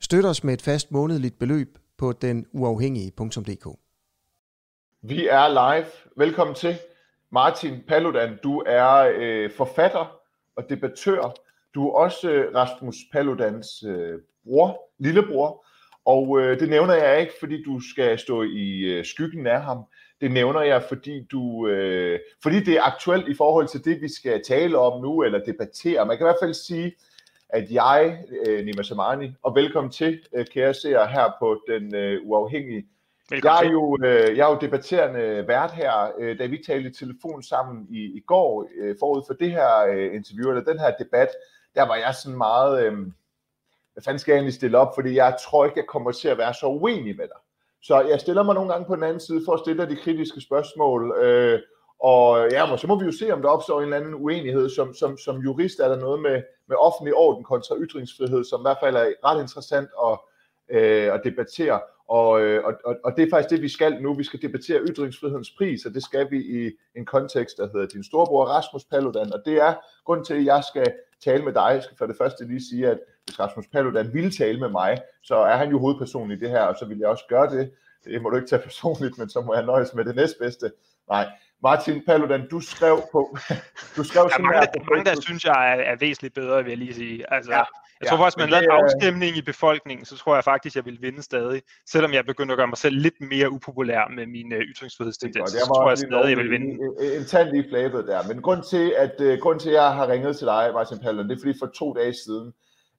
Støt os med et fast månedligt beløb på denuafhængige.dk. Vi er live. Velkommen til. Martin Paludan, du er øh, forfatter og debattør. Du er også øh, Rasmus Paludans øh, bror, lillebror. Og øh, det nævner jeg ikke, fordi du skal stå i øh, skyggen af ham. Det nævner jeg, fordi, du, øh, fordi det er aktuelt i forhold til det, vi skal tale om nu, eller debattere. Man kan i hvert fald sige, at jeg, øh, Nima Samani, og velkommen til, øh, kære seere, her på Den øh, Uafhængige. Jeg er, jo, øh, jeg er jo debatterende vært her, øh, da vi talte i telefon sammen i, i går, øh, forud for det her øh, interview, eller den her debat, der var jeg sådan meget, øh, hvad fanden skal jeg egentlig stille op, fordi jeg tror ikke, jeg kommer til at være så uenig med dig. Så jeg stiller mig nogle gange på den anden side for at stille dig de kritiske spørgsmål, øh, og ja, så må vi jo se, om der opstår en eller anden uenighed. Som, som, som jurist er der noget med, med offentlig orden kontra ytringsfrihed, som i hvert fald er ret interessant at, øh, at debattere. Og, øh, og, og, og det er faktisk det, vi skal nu. Vi skal debattere ytringsfrihedens pris, og det skal vi i en kontekst, der hedder din storebror Rasmus Paludan. Og det er grund til, at jeg skal tale med dig. Jeg skal for det første lige sige, at hvis Rasmus Paludan ville tale med mig, så er han jo hovedperson i det her, og så vil jeg også gøre det. Det må du ikke tage personligt, men så må jeg nøjes med det næstbedste. Nej, Martin Paludan, du skrev på... Du skrev der er mange, der, mange, der synes jeg er, er væsentligt bedre, vil jeg lige sige. Altså, ja, jeg tror faktisk, hvis man lavede en afstemning i befolkningen, så tror jeg faktisk, jeg vil vinde stadig. Selvom jeg begynder at gøre mig selv lidt mere upopulær med mine uh, ytringsfrihedstendenser, så tror jeg stadig, jeg vil vinde. En, en tand lige flabet der. Men grund til, at, uh, grund til, at jeg har ringet til dig, Martin Paludan, det er fordi for to dage siden,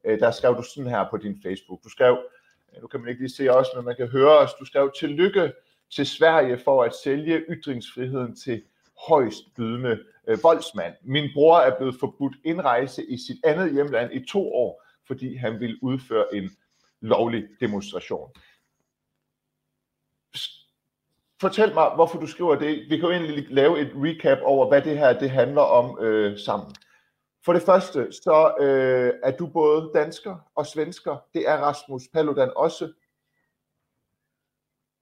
uh, der skrev du sådan her på din Facebook. Du skrev, nu kan man ikke lige se os, men man kan høre os, du skrev, tillykke til Sverige for at sælge ytringsfriheden til højst bydende øh, voldsmand. Min bror er blevet forbudt indrejse i sit andet hjemland i to år, fordi han ville udføre en lovlig demonstration. Fortæl mig, hvorfor du skriver det. Vi kan jo egentlig lave et recap over, hvad det her det handler om øh, sammen. For det første, så øh, er du både dansker og svensker. Det er Rasmus Paludan også.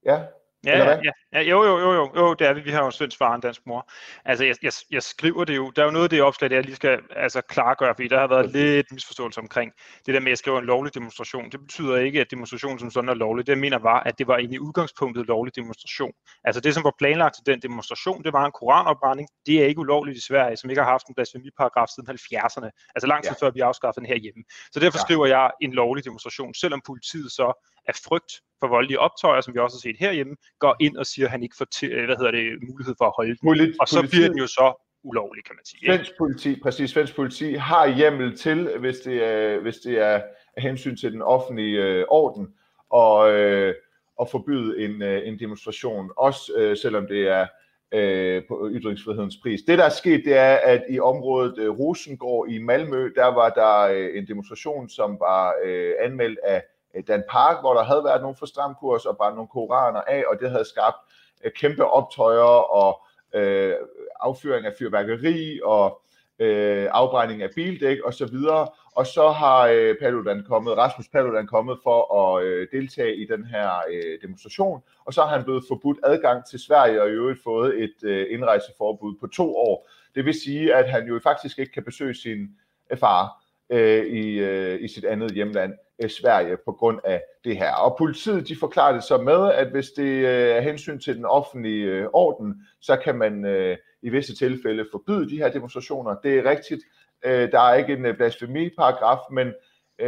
Ja, Ja, ja, ja, jo, jo, jo, jo, jo, det er vi. Vi har jo en svensk far og en dansk mor. Altså, jeg, jeg, jeg skriver det jo. Der er jo noget af det opslag, jeg lige skal altså, klargøre, fordi der har været lidt misforståelse omkring det der med, at jeg skriver en lovlig demonstration. Det betyder ikke, at demonstrationen som sådan er lovlig. Det jeg mener var, at det var egentlig udgangspunktet lovlig demonstration. Altså det, som var planlagt til den demonstration, det var en koranopbrænding. Det er ikke ulovligt i Sverige, som ikke har haft en blasfemiparagraf siden 70'erne. Altså lang tid ja. før vi afskaffede den her hjemme. Så derfor ja. skriver jeg en lovlig demonstration, selvom politiet så af frygt for voldelige optøjer, som vi også har set herhjemme, går ind og siger, at han ikke får til, øh, hvad hedder det, mulighed for at holde den. Polit, og så bliver den jo så ulovlig, kan man sige. Svensk politi, præcis, svensk politi har hjemmel til, hvis det er, hvis det er af hensyn til den offentlige øh, orden, og, øh, at forbyde en, øh, en demonstration, også øh, selvom det er øh, på ytringsfrihedens pris. Det, der er sket, det er, at i området øh, Rosengård i Malmø, der var der øh, en demonstration, som var øh, anmeldt af Øh, Dan Park, hvor der havde været nogle forstramkurs og bare nogle koraner af, og det havde skabt øh, kæmpe optøjer og øh, affyring af fyrværkeri og øh, afbrænding af bildæk og så videre. Og så har øh, Paludan kommet, Rasmus Paludan kommet for at øh, deltage i den her øh, demonstration, og så har han blevet forbudt adgang til Sverige og i øvrigt fået et øh, indrejseforbud på to år. Det vil sige, at han jo faktisk ikke kan besøge sin øh, far øh, i, øh, i sit andet hjemland. Øh, Sverige på grund af det her. Og politiet de forklarer det så med, at hvis det øh, er hensyn til den offentlige øh, orden, så kan man øh, i visse tilfælde forbyde de her demonstrationer. Det er rigtigt. Øh, der er ikke en øh, blasfemiparagraf, men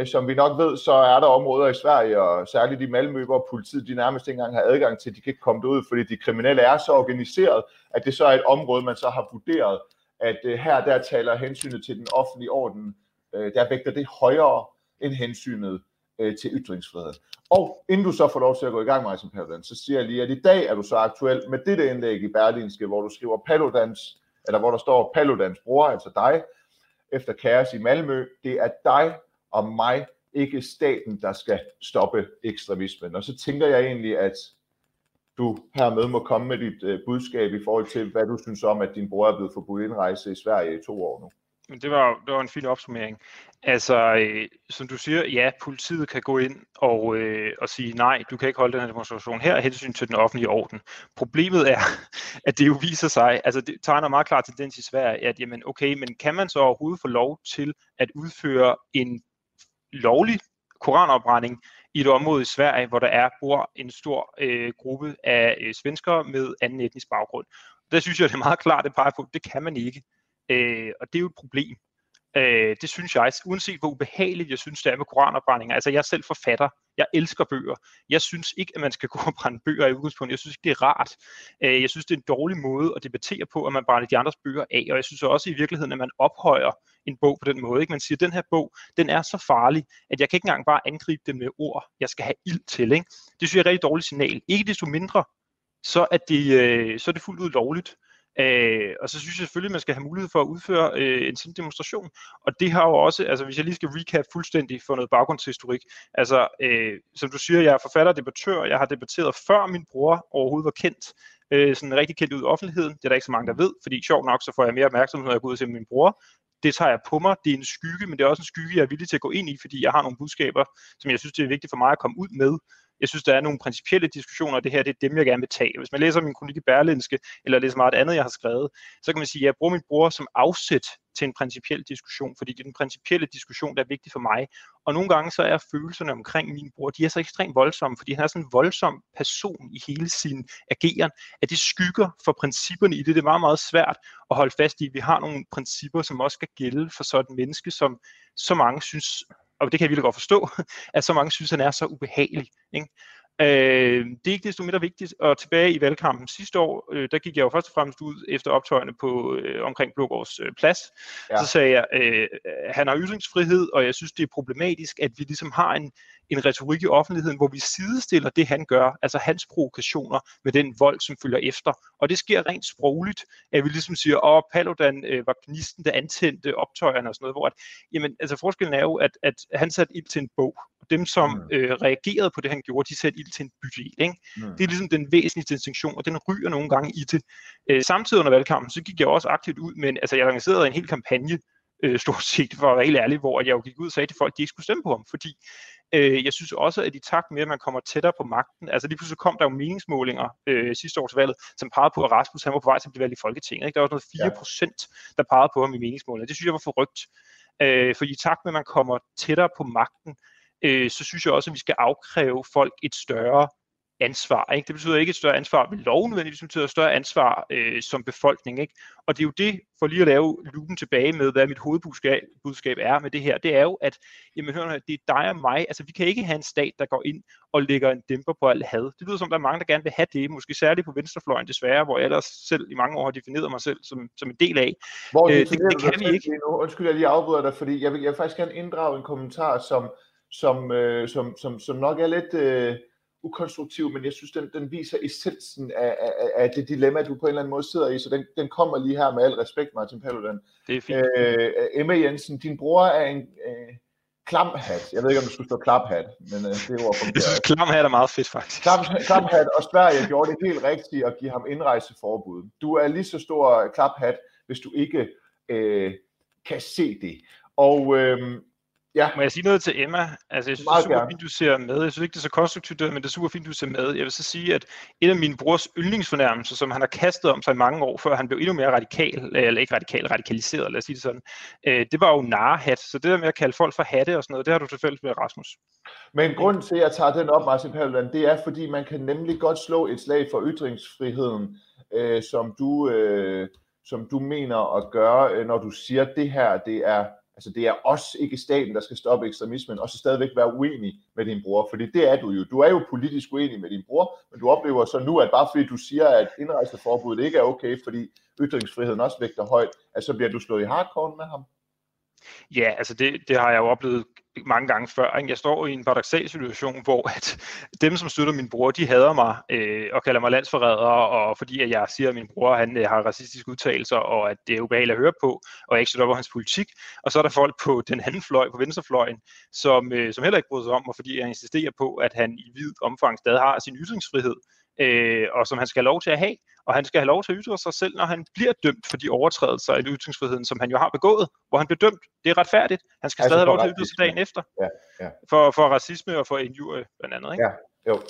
som vi nok ved, så er der områder i Sverige, og særligt i Malmø, hvor politiet de nærmest ikke engang har adgang til, de kan ikke komme ud, fordi de kriminelle er så organiseret, at det så er et område, man så har vurderet, at her der taler hensynet til den offentlige orden, Øh, der vægter det højere end hensynet øh, til ytringsfrihed. Og inden du så får lov til at gå i gang, Martin Paludan, så siger jeg lige, at i dag er du så aktuel med dette indlæg i Berlinske, hvor du skriver Paludans, eller hvor der står Paludans bror, altså dig, efter kaos i Malmø. Det er dig og mig, ikke staten, der skal stoppe ekstremismen. Og så tænker jeg egentlig, at du hermed må komme med dit øh, budskab i forhold til, hvad du synes om, at din bror er blevet forbudt indrejse i Sverige i to år nu. Men Det var, det var en fin opsummering. Altså, øh, som du siger, ja, politiet kan gå ind og, øh, og sige, nej, du kan ikke holde den her demonstration her af hensyn til den offentlige orden. Problemet er, at det jo viser sig, altså det tegner meget klar tendens i Sverige, at jamen, okay, men kan man så overhovedet få lov til at udføre en lovlig koranopbrænding i et område i Sverige, hvor der er bor en stor øh, gruppe af øh, svenskere med anden etnisk baggrund. Der synes jeg, det er meget klart, det peger på, det kan man ikke. Øh, og det er jo et problem. Øh, det synes jeg, uanset hvor ubehageligt jeg synes, det er med koranopbrændinger. Altså jeg er selv forfatter. Jeg elsker bøger. Jeg synes ikke, at man skal gå og brænde bøger i udgangspunktet. Jeg synes ikke, det er rart. Øh, jeg synes, det er en dårlig måde at debattere på, at man brænder de andres bøger af. Og jeg synes også i virkeligheden, at man ophøjer en bog på den måde. Ikke? Man siger, at den her bog, den er så farlig, at jeg kan ikke engang bare angribe den med ord. Jeg skal have ild til. Ikke? Det synes jeg er et rigtig dårligt signal. Ikke desto mindre, så er det, øh, så er det fuldt ud lovligt Øh, og så synes jeg selvfølgelig, at man skal have mulighed for at udføre øh, en sådan demonstration. Og det har jo også, altså hvis jeg lige skal recap fuldstændig for noget baggrundshistorik, altså øh, som du siger, jeg er forfatter og debattør, jeg har debatteret før min bror overhovedet var kendt, øh, sådan rigtig kendt ud i offentligheden. Det er der ikke så mange, der ved, fordi sjovt nok, så får jeg mere opmærksomhed, når jeg går ud og ser min bror. Det tager jeg på mig. Det er en skygge, men det er også en skygge, jeg er villig til at gå ind i, fordi jeg har nogle budskaber, som jeg synes, det er vigtigt for mig at komme ud med. Jeg synes, der er nogle principielle diskussioner, og det her det er dem, jeg gerne vil tage. Hvis man læser min kronik i Berlinske, eller læser meget andet, jeg har skrevet, så kan man sige, at jeg bruger min bror som afsæt til en principiel diskussion, fordi det er den principielle diskussion, der er vigtig for mig. Og nogle gange så er følelserne omkring min bror, de er så ekstremt voldsomme, fordi han er sådan en voldsom person i hele sin ageren, at det skygger for principperne i det. Det er meget, meget svært at holde fast i. Vi har nogle principper, som også skal gælde for sådan et menneske, som så mange synes og det kan jeg virkelig godt forstå, at så mange synes, at han er så ubehagelig. Ikke? Øh, det er ikke desto mindre vigtigt, og tilbage i valgkampen sidste år, øh, der gik jeg jo først og fremmest ud efter optøjerne på øh, omkring Blågårds øh, plads. Ja. Så sagde jeg, øh, han har ytringsfrihed, og jeg synes, det er problematisk, at vi ligesom har en, en retorik i offentligheden, hvor vi sidestiller det, han gør, altså hans provokationer, med den vold, som følger efter. Og det sker rent sprogligt, at vi ligesom siger, åh, Paludan øh, var gnisten, der antændte optøjerne og sådan noget, hvor at, jamen, altså forskellen er jo, at, at han satte ild til en bog, dem, som mm. øh, reagerede på det, han gjorde, de satte ild til en bydel. Ikke? Mm. Det er ligesom den væsentligste distinktion, og den ryger nogle gange i det. Øh, samtidig under valgkampen, så gik jeg også aktivt ud, men altså, jeg organiserede en hel kampagne, øh, stort set, for at være helt ærlig, hvor jeg jo gik ud og sagde til folk, at de ikke skulle stemme på ham, fordi øh, jeg synes også, at i takt med, at man kommer tættere på magten, altså lige pludselig kom der jo meningsmålinger øh, sidste års valget, som pegede på, at Rasmus han var på vej til at blive valgt i Folketinget. Ikke? Der var noget 4 procent, der pegede på ham i meningsmålingerne. Det synes jeg var forrygt. Øh, for i takt med, at man kommer tættere på magten, øh, så synes jeg også, at vi skal afkræve folk et større ansvar. Ikke? Det betyder ikke et større ansvar ved lov nødvendigvis, det betyder et større ansvar øh, som befolkning. Ikke? Og det er jo det, for lige at lave lupen tilbage med, hvad mit hovedbudskab budskab er med det her, det er jo, at jamen, hør, det er dig og mig. Altså, vi kan ikke have en stat, der går ind og lægger en dæmper på alt had. Det lyder som, der er mange, der gerne vil have det, måske særligt på venstrefløjen desværre, hvor jeg ellers selv i mange år har defineret mig selv som, som en del af. Hvor øh, det, det, kan vi ikke. Nu? Undskyld, jeg lige afbryder dig, fordi jeg vil, jeg vil faktisk gerne inddrage en kommentar, som, som, øh, som, som, som nok er lidt øh, ukonstruktiv, men jeg synes, den, den viser essensen af, af, af det dilemma, du på en eller anden måde sidder i, så den, den kommer lige her med al respekt, Martin Paludan. Det er fint. Øh, Emma Jensen, din bror er en øh, klamhat. Jeg ved ikke, om du skulle stå klaphat, men øh, det er ord Jeg synes, klamhat er meget fedt, faktisk. Klam, klamhat, og Sverige gjorde det helt rigtigt at give ham indrejseforbud. Du er lige så stor klaphat, hvis du ikke øh, kan se det. Og øh, Ja. Må jeg sige noget til Emma? Altså, jeg synes, Meget det er super fint, du ser med. Jeg synes ikke, det er så konstruktivt, men det er super fint, du ser med. Jeg vil så sige, at et af mine brors yndlingsfornærmelser, som han har kastet om sig i mange år, før han blev endnu mere radikal, eller ikke radikal, radikaliseret, lad os sige det sådan, øh, det var jo narhat. Så det der med at kalde folk for hatte og sådan noget, det har du tilfældigt med Rasmus. Men grund til, at jeg tager den op, Martin Paludan, det er, fordi man kan nemlig godt slå et slag for ytringsfriheden, øh, som, du, øh, som du mener at gøre, øh, når du siger, at det her, det er Altså det er os, ikke staten, der skal stoppe ekstremismen, og så stadigvæk være uenig med din bror, fordi det er du jo. Du er jo politisk uenig med din bror, men du oplever så nu, at bare fordi du siger, at indrejseforbuddet ikke er okay, fordi ytringsfriheden også vægter højt, at så bliver du slået i hardcore med ham. Ja, altså det, det har jeg jo oplevet mange gange før. Ikke? Jeg står i en paradoxal situation, hvor at dem, som støtter min bror, de hader mig øh, og kalder mig landsforræder, og fordi at jeg siger, at min bror han, øh, har racistiske udtalelser, og at det er ubehageligt at høre på, og jeg ikke støtter op hans politik. Og så er der folk på den anden fløj, på venstrefløjen, som, øh, som heller ikke bryder sig om, mig, fordi jeg insisterer på, at han i vid omfang stadig har sin ytringsfrihed, øh, og som han skal have lov til at have, og han skal have lov til at ytre sig selv, når han bliver dømt for de overtrædelser af ytringsfriheden, som han jo har begået, hvor han bliver dømt. Det er retfærdigt. Han skal altså stadig have lov til at ytre sig dagen efter. Ja, ja. For, for racisme og for injurie blandt andet. Ikke? Ja, jo.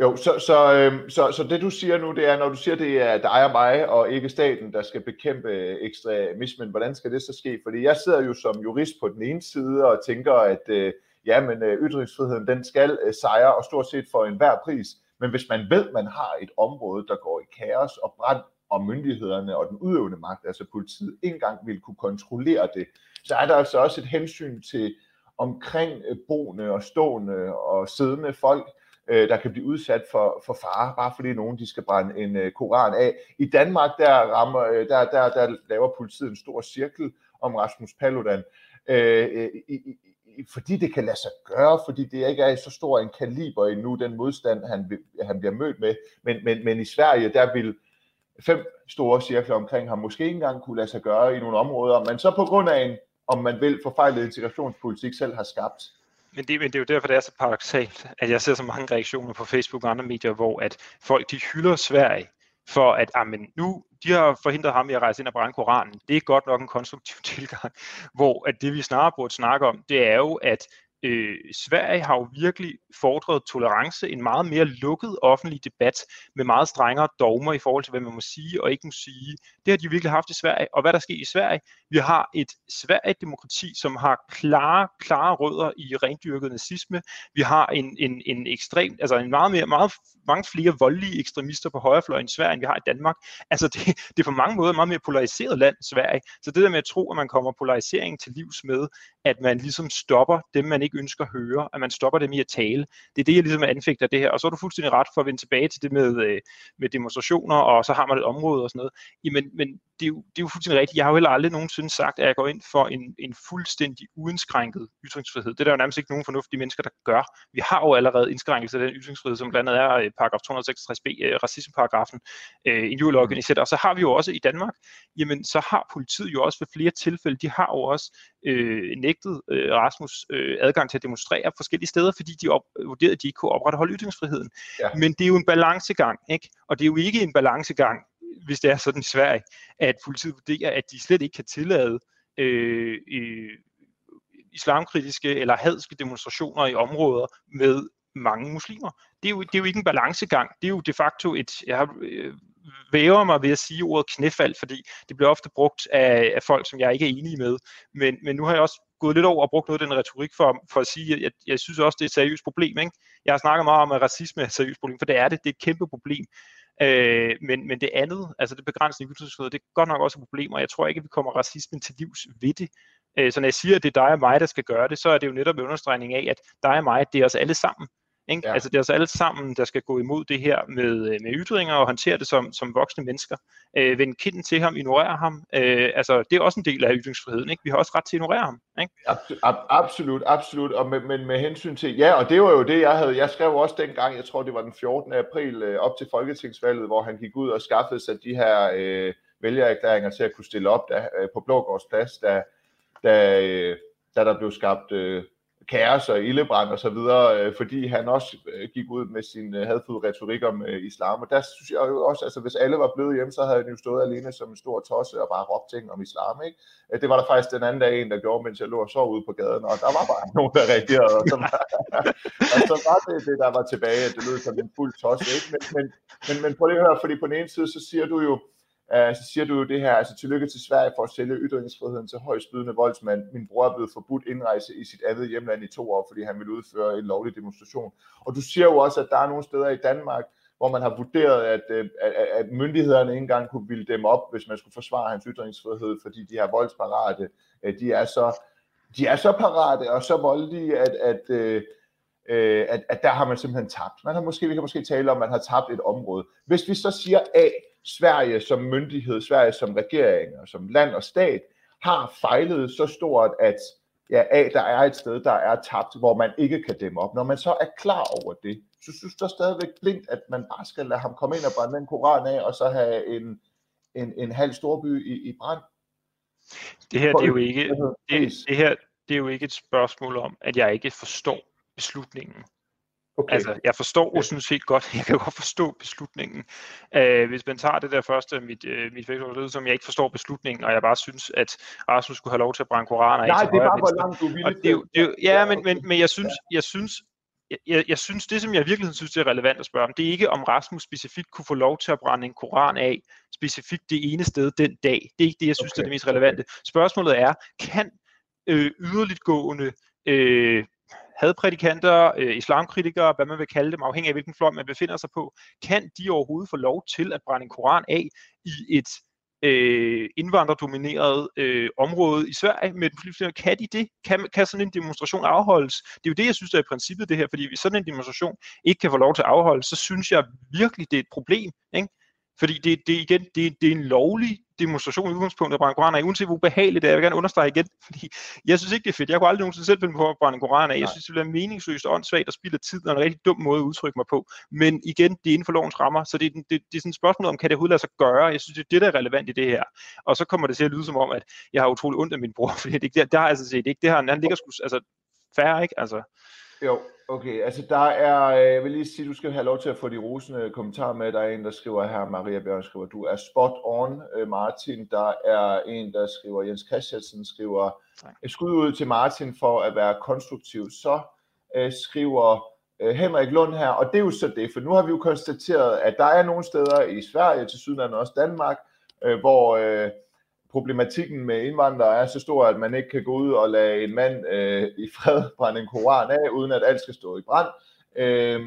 Jo, så, så, øh, så, så det du siger nu, det er, når du siger, det er dig og mig, og ikke staten, der skal bekæmpe ekstremismen, hvordan skal det så ske? Fordi jeg sidder jo som jurist på den ene side og tænker, at øh, ja, men øh, ytringsfriheden, den skal øh, sejre, og stort set for enhver pris. Men hvis man ved, at man har et område, der går i kaos og brand, og myndighederne og den udøvende magt, altså politiet, ikke engang vil kunne kontrollere det, så er der altså også et hensyn til omkring øh, boende og stående og siddende folk, øh, der kan blive udsat for, for fare, bare fordi nogen de skal brænde en øh, koran af. I Danmark, der, rammer, der, der, der laver politiet en stor cirkel om Rasmus Paludan. I, i, fordi det kan lade sig gøre, fordi det ikke er i så stor en kaliber endnu, den modstand, han, han bliver mødt med. Men, men, men i Sverige, der vil fem store cirkler omkring ham måske ikke engang kunne lade sig gøre i nogle områder, men så på grund af en, om man vil, forfejlet integrationspolitik selv har skabt. Men det, men det er jo derfor, det er så paradoxalt, at jeg ser så mange reaktioner på Facebook og andre medier, hvor at folk de hylder Sverige for at ah, amen, nu de har forhindret ham i at rejse ind og brænde Koranen. Det er godt nok en konstruktiv tilgang, hvor at det vi snarere burde snakke om, det er jo, at øh, Sverige har jo virkelig fordrede tolerance, en meget mere lukket offentlig debat med meget strengere dogmer i forhold til, hvad man må sige og ikke må sige. Det har de virkelig haft i Sverige. Og hvad der sker i Sverige? Vi har et Sverige-demokrati, som har klare, klare rødder i rendyrket nazisme. Vi har en, en, en ekstrem, altså en meget mere, meget, mange flere voldelige ekstremister på højrefløjen i Sverige, end vi har i Danmark. Altså det, det er på mange måder et meget mere polariseret land, Sverige. Så det der med at tro, at man kommer polariseringen til livs med, at man ligesom stopper dem, man ikke ønsker at høre, at man stopper dem i at tale. Det er det, jeg ligesom anfægter det her. Og så er du fuldstændig ret for at vende tilbage til det med, øh, med demonstrationer, og så har man et område og sådan noget. Jamen, men det er, jo, det er jo fuldstændig rigtigt. Jeg har jo heller aldrig nogensinde sagt, at jeg går ind for en, en fuldstændig uindskrænket ytringsfrihed. Det er der jo nærmest ikke nogen fornuftige mennesker, der gør. Vi har jo allerede indskrænkelse af den ytringsfrihed, som blandt andet er øh, paragraf 266b, øh, racismeparagrafen, øh, injurielovgivning etc. Og så har vi jo også i Danmark, jamen så har politiet jo også ved flere tilfælde, de har jo også øh, nægtet øh, Rasmus øh, adgang til at demonstrere forskellige steder, fordi de op, vurderede, at de ikke kunne opretholde ytringsfriheden. Ja. Men det er jo en balancegang, ikke? og det er jo ikke en balancegang, hvis det er sådan i Sverige, at politiet vurderer, at de slet ikke kan tillade øh, øh, islamkritiske eller hadske demonstrationer i områder med mange muslimer. Det er jo, det er jo ikke en balancegang. Det er jo de facto et, jeg har, øh, væver mig ved at sige ordet knæfald, fordi det bliver ofte brugt af, af folk, som jeg ikke er enig med. Men, men nu har jeg også gået lidt over og brugt noget af den retorik for, for at sige, at jeg, jeg synes også, det er et seriøst problem. Ikke? Jeg har snakket meget om, at racisme er et seriøst problem, for det er det. Det er et kæmpe problem. Øh, men, men det andet, altså det begrænsende ytringsfrihed, det er godt nok også et problem, og jeg tror ikke, at vi kommer racismen til livs ved det. Øh, så når jeg siger, at det er dig og mig, der skal gøre det, så er det jo netop en understregning af, at dig og mig, det er os alle sammen. Ikke? Ja. Altså det er os alle sammen, der skal gå imod det her med, øh, med ytringer og håndtere det som, som voksne mennesker. Øh, vende kinden til ham, ignorere ham. Øh, altså det er også en del af ytringsfriheden. Ikke? Vi har også ret til at ignorere ham. Ikke? Ab- absolut, absolut. Og med, med, med hensyn til, ja, og det var jo det, jeg havde. Jeg skrev også dengang, jeg tror det var den 14. april øh, op til Folketingsvalget, hvor han gik ud og skaffede sig de her øh, vælgererklæringer til at kunne stille op der, øh, på Blågårds Plads, da, da, øh, da der blev skabt øh, kaos og ildebrand og så videre, øh, fordi han også øh, gik ud med sin øh, hadfulde retorik om øh, islam. Og der synes jeg jo også, altså hvis alle var blevet hjemme, så havde han jo stået alene som en stor tosse og bare råbt ting om islam. Ikke? Øh, det var der faktisk den anden dag en, der gjorde, mens jeg lå og sov ude på gaden, og der var bare nogen, der reagerede. Og så, var, og så var det det, der var tilbage, at det lød som en fuld tosse. Ikke? Men, men, men, men prøv lige at høre, fordi på den ene side, så siger du jo, øh, så siger du jo det her, altså tillykke til Sverige for at sælge ytringsfriheden til højstbydende voldsmand. Min bror er blevet forbudt indrejse i sit andet hjemland i to år, fordi han ville udføre en lovlig demonstration. Og du siger jo også, at der er nogle steder i Danmark, hvor man har vurderet, at, øh, at, at myndighederne ikke engang kunne ville dem op, hvis man skulle forsvare hans ytringsfrihed, fordi de her voldsparate, øh, de er så, de er så parate og så voldelige, at, at, at, at, at der har man simpelthen tabt. Man har måske, vi kan måske tale om, at man har tabt et område. Hvis vi så siger A, Sverige som myndighed, Sverige som regering og som land og stat, har fejlet så stort, at ja, A, der er et sted, der er tabt, hvor man ikke kan dæmme op. Når man så er klar over det, så synes du stadigvæk blindt, at man bare skal lade ham komme ind og brænde den koran af, og så have en, en, en halv storby i, i brand? Det her, det er jo ikke, det, det her, det er jo ikke et spørgsmål om, at jeg ikke forstår beslutningen. Okay. Altså, jeg forstår okay. sådan set godt, jeg kan godt forstå beslutningen. Uh, hvis man tager det der første, mit, uh, mit Facebook, som jeg ikke forstår beslutningen, og jeg bare synes, at Rasmus skulle have lov til at brænde koraner Nej, det er bare, hvor langt du vil. det, det, det, ja, men, men, men jeg synes, jeg synes, jeg, jeg synes, det som jeg virkelig synes, det er relevant at spørge om, det er ikke om Rasmus specifikt kunne få lov til at brænde en koran af, specifikt det ene sted den dag. Det er ikke det, jeg synes, okay. er det mest relevante. Spørgsmålet er, kan øh, yderligtgående øh, hadprædikanter, øh, islamkritikere, hvad man vil kalde dem, afhængig af hvilken fløj man befinder sig på, kan de overhovedet få lov til at brænde en koran af i et øh, indvandrerdomineret øh, område i Sverige med den et Kan de det? Kan, kan sådan en demonstration afholdes? Det er jo det, jeg synes er i princippet det her, fordi hvis sådan en demonstration ikke kan få lov til at afholdes, så synes jeg virkelig, det er et problem. Ikke? Fordi det, det, igen, det, det er en lovlig demonstration i udgangspunktet at brænde koraner af, uanset hvor behageligt det er. Jeg vil gerne understrege igen, fordi jeg synes ikke, det er fedt. Jeg kunne aldrig nogensinde selv finde på at brænde koraner af. Jeg synes, det bliver meningsløst og åndssvagt og spilde tid og en rigtig dum måde at udtrykke mig på. Men igen, det er inden for lovens rammer, så det, det, det, det er sådan et spørgsmål om, kan det overhovedet lade sig gøre? Jeg synes, det er det, der er relevant i det her. Og så kommer det til at lyde som om, at jeg har utrolig ondt af min bror, fordi det, det, det har jeg altså set ikke. Det har, han ligger sgu, altså, færre, ikke? Altså, jo, okay. Altså der er, øh, jeg vil lige sige, du skal have lov til at få de rosende kommentarer med. Der er en, der skriver her, Maria Bjørn skriver, du er spot on, øh, Martin. Der er en, der skriver, Jens Christiansen skriver, et skud ud til Martin for at være konstruktiv. Så øh, skriver øh, Henrik Lund her, og det er jo så det, for nu har vi jo konstateret, at der er nogle steder i Sverige, til Sydland og også Danmark, øh, hvor øh, problematikken med indvandrere er så stor, at man ikke kan gå ud og lade en mand øh, i fred brænde en koran af, uden at alt skal stå i brand. Øh,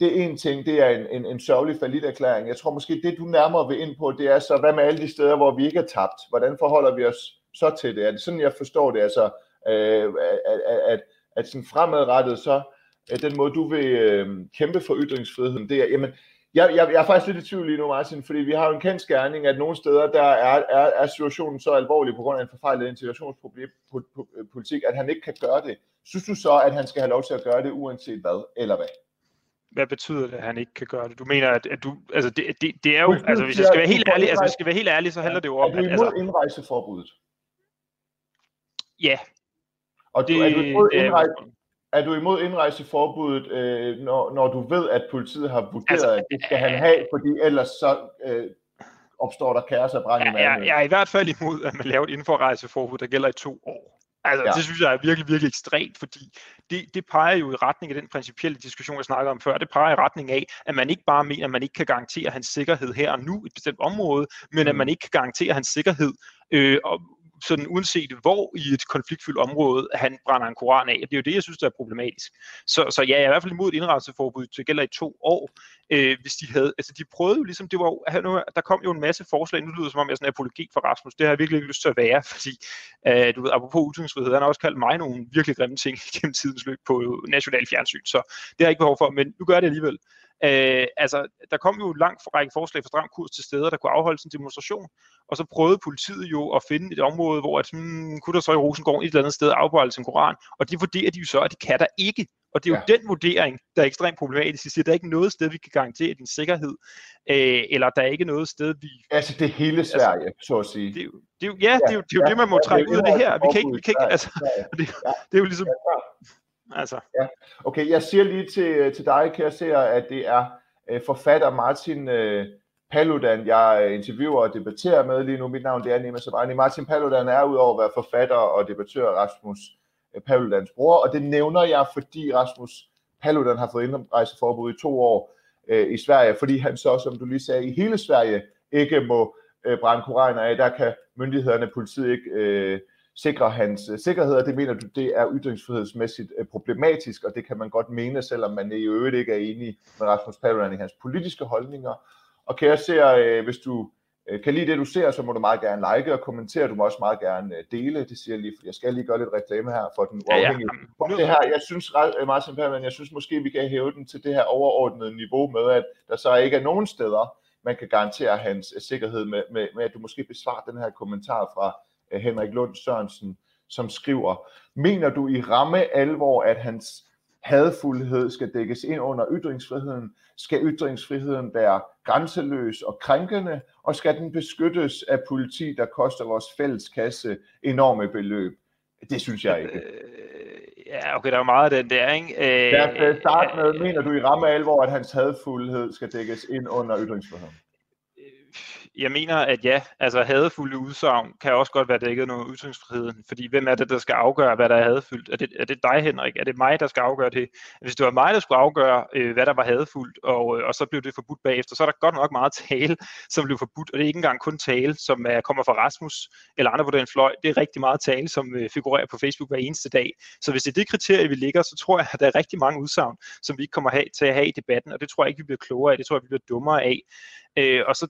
det er en ting, det er en, en, en sørgelig erklæring. Jeg tror måske, det du nærmere vil ind på, det er så, hvad med alle de steder, hvor vi ikke er tabt? Hvordan forholder vi os så til det? Er det sådan, jeg forstår det? Altså, øh, at, at, at, at sådan fremadrettet, så den måde, du vil øh, kæmpe for ytringsfriheden, det er, jamen, jeg, jeg, jeg er faktisk lidt i tvivl lige nu, Martin, fordi vi har jo en kendt skærning, at nogle steder, der er, er, er situationen så alvorlig på grund af en forfejlet integrationspolitik, at han ikke kan gøre det. Synes du så, at han skal have lov til at gøre det, uanset hvad, eller hvad? Hvad betyder det, at han ikke kan gøre det? Du mener, at, at du, altså det, det, det er jo, altså hvis jeg skal være helt ærlig, altså hvis jeg skal være helt ærlig, så handler det jo om, at... Er du imod altså, indrejseforbuddet? Ja. Og det, er du imod indrejse, er du imod indrejseforbuddet, øh, når, når du ved, at politiet har vurderet, altså, at det skal han have, fordi ellers så øh, opstår der kaos og brand i ja, jeg, jeg er i hvert fald imod, at man laver et indforrejseforbud, der gælder i to år. Altså, ja. det synes jeg er virkelig, virkelig ekstremt, fordi det, det peger jo i retning af den principielle diskussion, jeg snakkede om før. Det peger i retning af, at man ikke bare mener, at man ikke kan garantere hans sikkerhed her og nu i et bestemt område, men mm. at man ikke kan garantere hans sikkerhed øh, og sådan uanset hvor i et konfliktfyldt område, han brænder en koran af. Det er jo det, jeg synes, der er problematisk. Så, så ja, jeg er i hvert fald imod et indrejseforbud, det gælder i to år. Øh, hvis de havde, altså de prøvede jo ligesom, det var jo, der kom jo en masse forslag, nu lyder det som om, jeg er sådan en apologi for Rasmus, det har jeg virkelig ikke lyst til at være, fordi, øh, du ved, apropos ytringsfrihed, han har også kaldt mig nogle virkelig grimme ting gennem tidens løb på national fjernsyn, så det har jeg ikke behov for, men nu gør det alligevel. Øh, altså, der kom jo en lang række forslag for stram kurs til steder, der kunne afholde en demonstration, og så prøvede politiet jo at finde et område, hvor at, hmm, kunne der så i Rosengård et eller andet sted afholde en koran, og det vurderer de jo så, at det kan der ikke. Og det er jo ja. den vurdering, der er ekstremt problematisk. De siger, der er ikke noget sted, vi kan garantere din sikkerhed, øh, eller der er ikke noget sted, vi... Altså det hele altså, Sverige, altså, så at sige. Det, det, ja, ja, det er jo det, er jo ja, det man må ja, trække ud af det her. Vi kan ikke, vi kan ikke altså, det, det er jo ligesom... Altså. Ja. Okay, jeg siger lige til, øh, til dig, kære seer, at det er øh, forfatter Martin øh, Paludan, jeg øh, interviewer og debatterer med lige nu. Mit navn det er Nima Sabani. Martin Paludan er udover at være forfatter og debattør Rasmus øh, Paludans bror, og det nævner jeg, fordi Rasmus Paludan har fået indrejseforbud i to år øh, i Sverige, fordi han så, som du lige sagde, i hele Sverige ikke må øh, brænde koraner af. Der kan myndighederne, politiet ikke øh, sikre hans øh, sikkerhed, og det mener du, det er ytringsfrihedsmæssigt øh, problematisk, og det kan man godt mene, selvom man i øvrigt ikke er enig med Rasmus Paludan i hans politiske holdninger. Og kan jeg se, øh, hvis du kan lide det, du ser, så må du meget gerne like og kommentere. Du må også meget gerne dele. Det siger jeg lige, for jeg skal lige gøre lidt reklame her for den uafhængige. Ja, ja. Det her, jeg synes, Martin Perman, jeg synes måske, vi kan hæve den til det her overordnede niveau med, at der så ikke er nogen steder, man kan garantere hans sikkerhed med, med, med at du måske besvarer den her kommentar fra Henrik Lund Sørensen, som skriver, mener du i ramme alvor, at hans hadfuldhed skal dækkes ind under ytringsfriheden? Skal ytringsfriheden være grænseløs og krænkende, og skal den beskyttes af politi, der koster vores fælleskasse enorme beløb? Det synes jeg ikke. Øh, ja, okay, der er meget af den der, ikke? Øh, Lad os starte med, mener du i ramme alvor, at hans hadfuldhed skal dækkes ind under ytringsfriheden? Jeg mener, at ja, altså hadefulde udsagn kan også godt være dækket under ytringsfriheden, fordi hvem er det, der skal afgøre, hvad der er hadefuldt? Er det, er det dig, Henrik? Er det mig, der skal afgøre det? Hvis det var mig, der skulle afgøre, øh, hvad der var hadefuldt, og, øh, og så blev det forbudt bagefter, så er der godt nok meget tale, som blev forbudt, og det er ikke engang kun tale, som er, kommer fra Rasmus eller andre på den fløj. Det er rigtig meget tale, som øh, figurerer på Facebook hver eneste dag. Så hvis det er det kriterie, vi ligger, så tror jeg, at der er rigtig mange udsagn, som vi ikke kommer til at have i debatten, og det tror jeg ikke, vi bliver klogere af. Det tror jeg, vi bliver dummere af. Øh, og så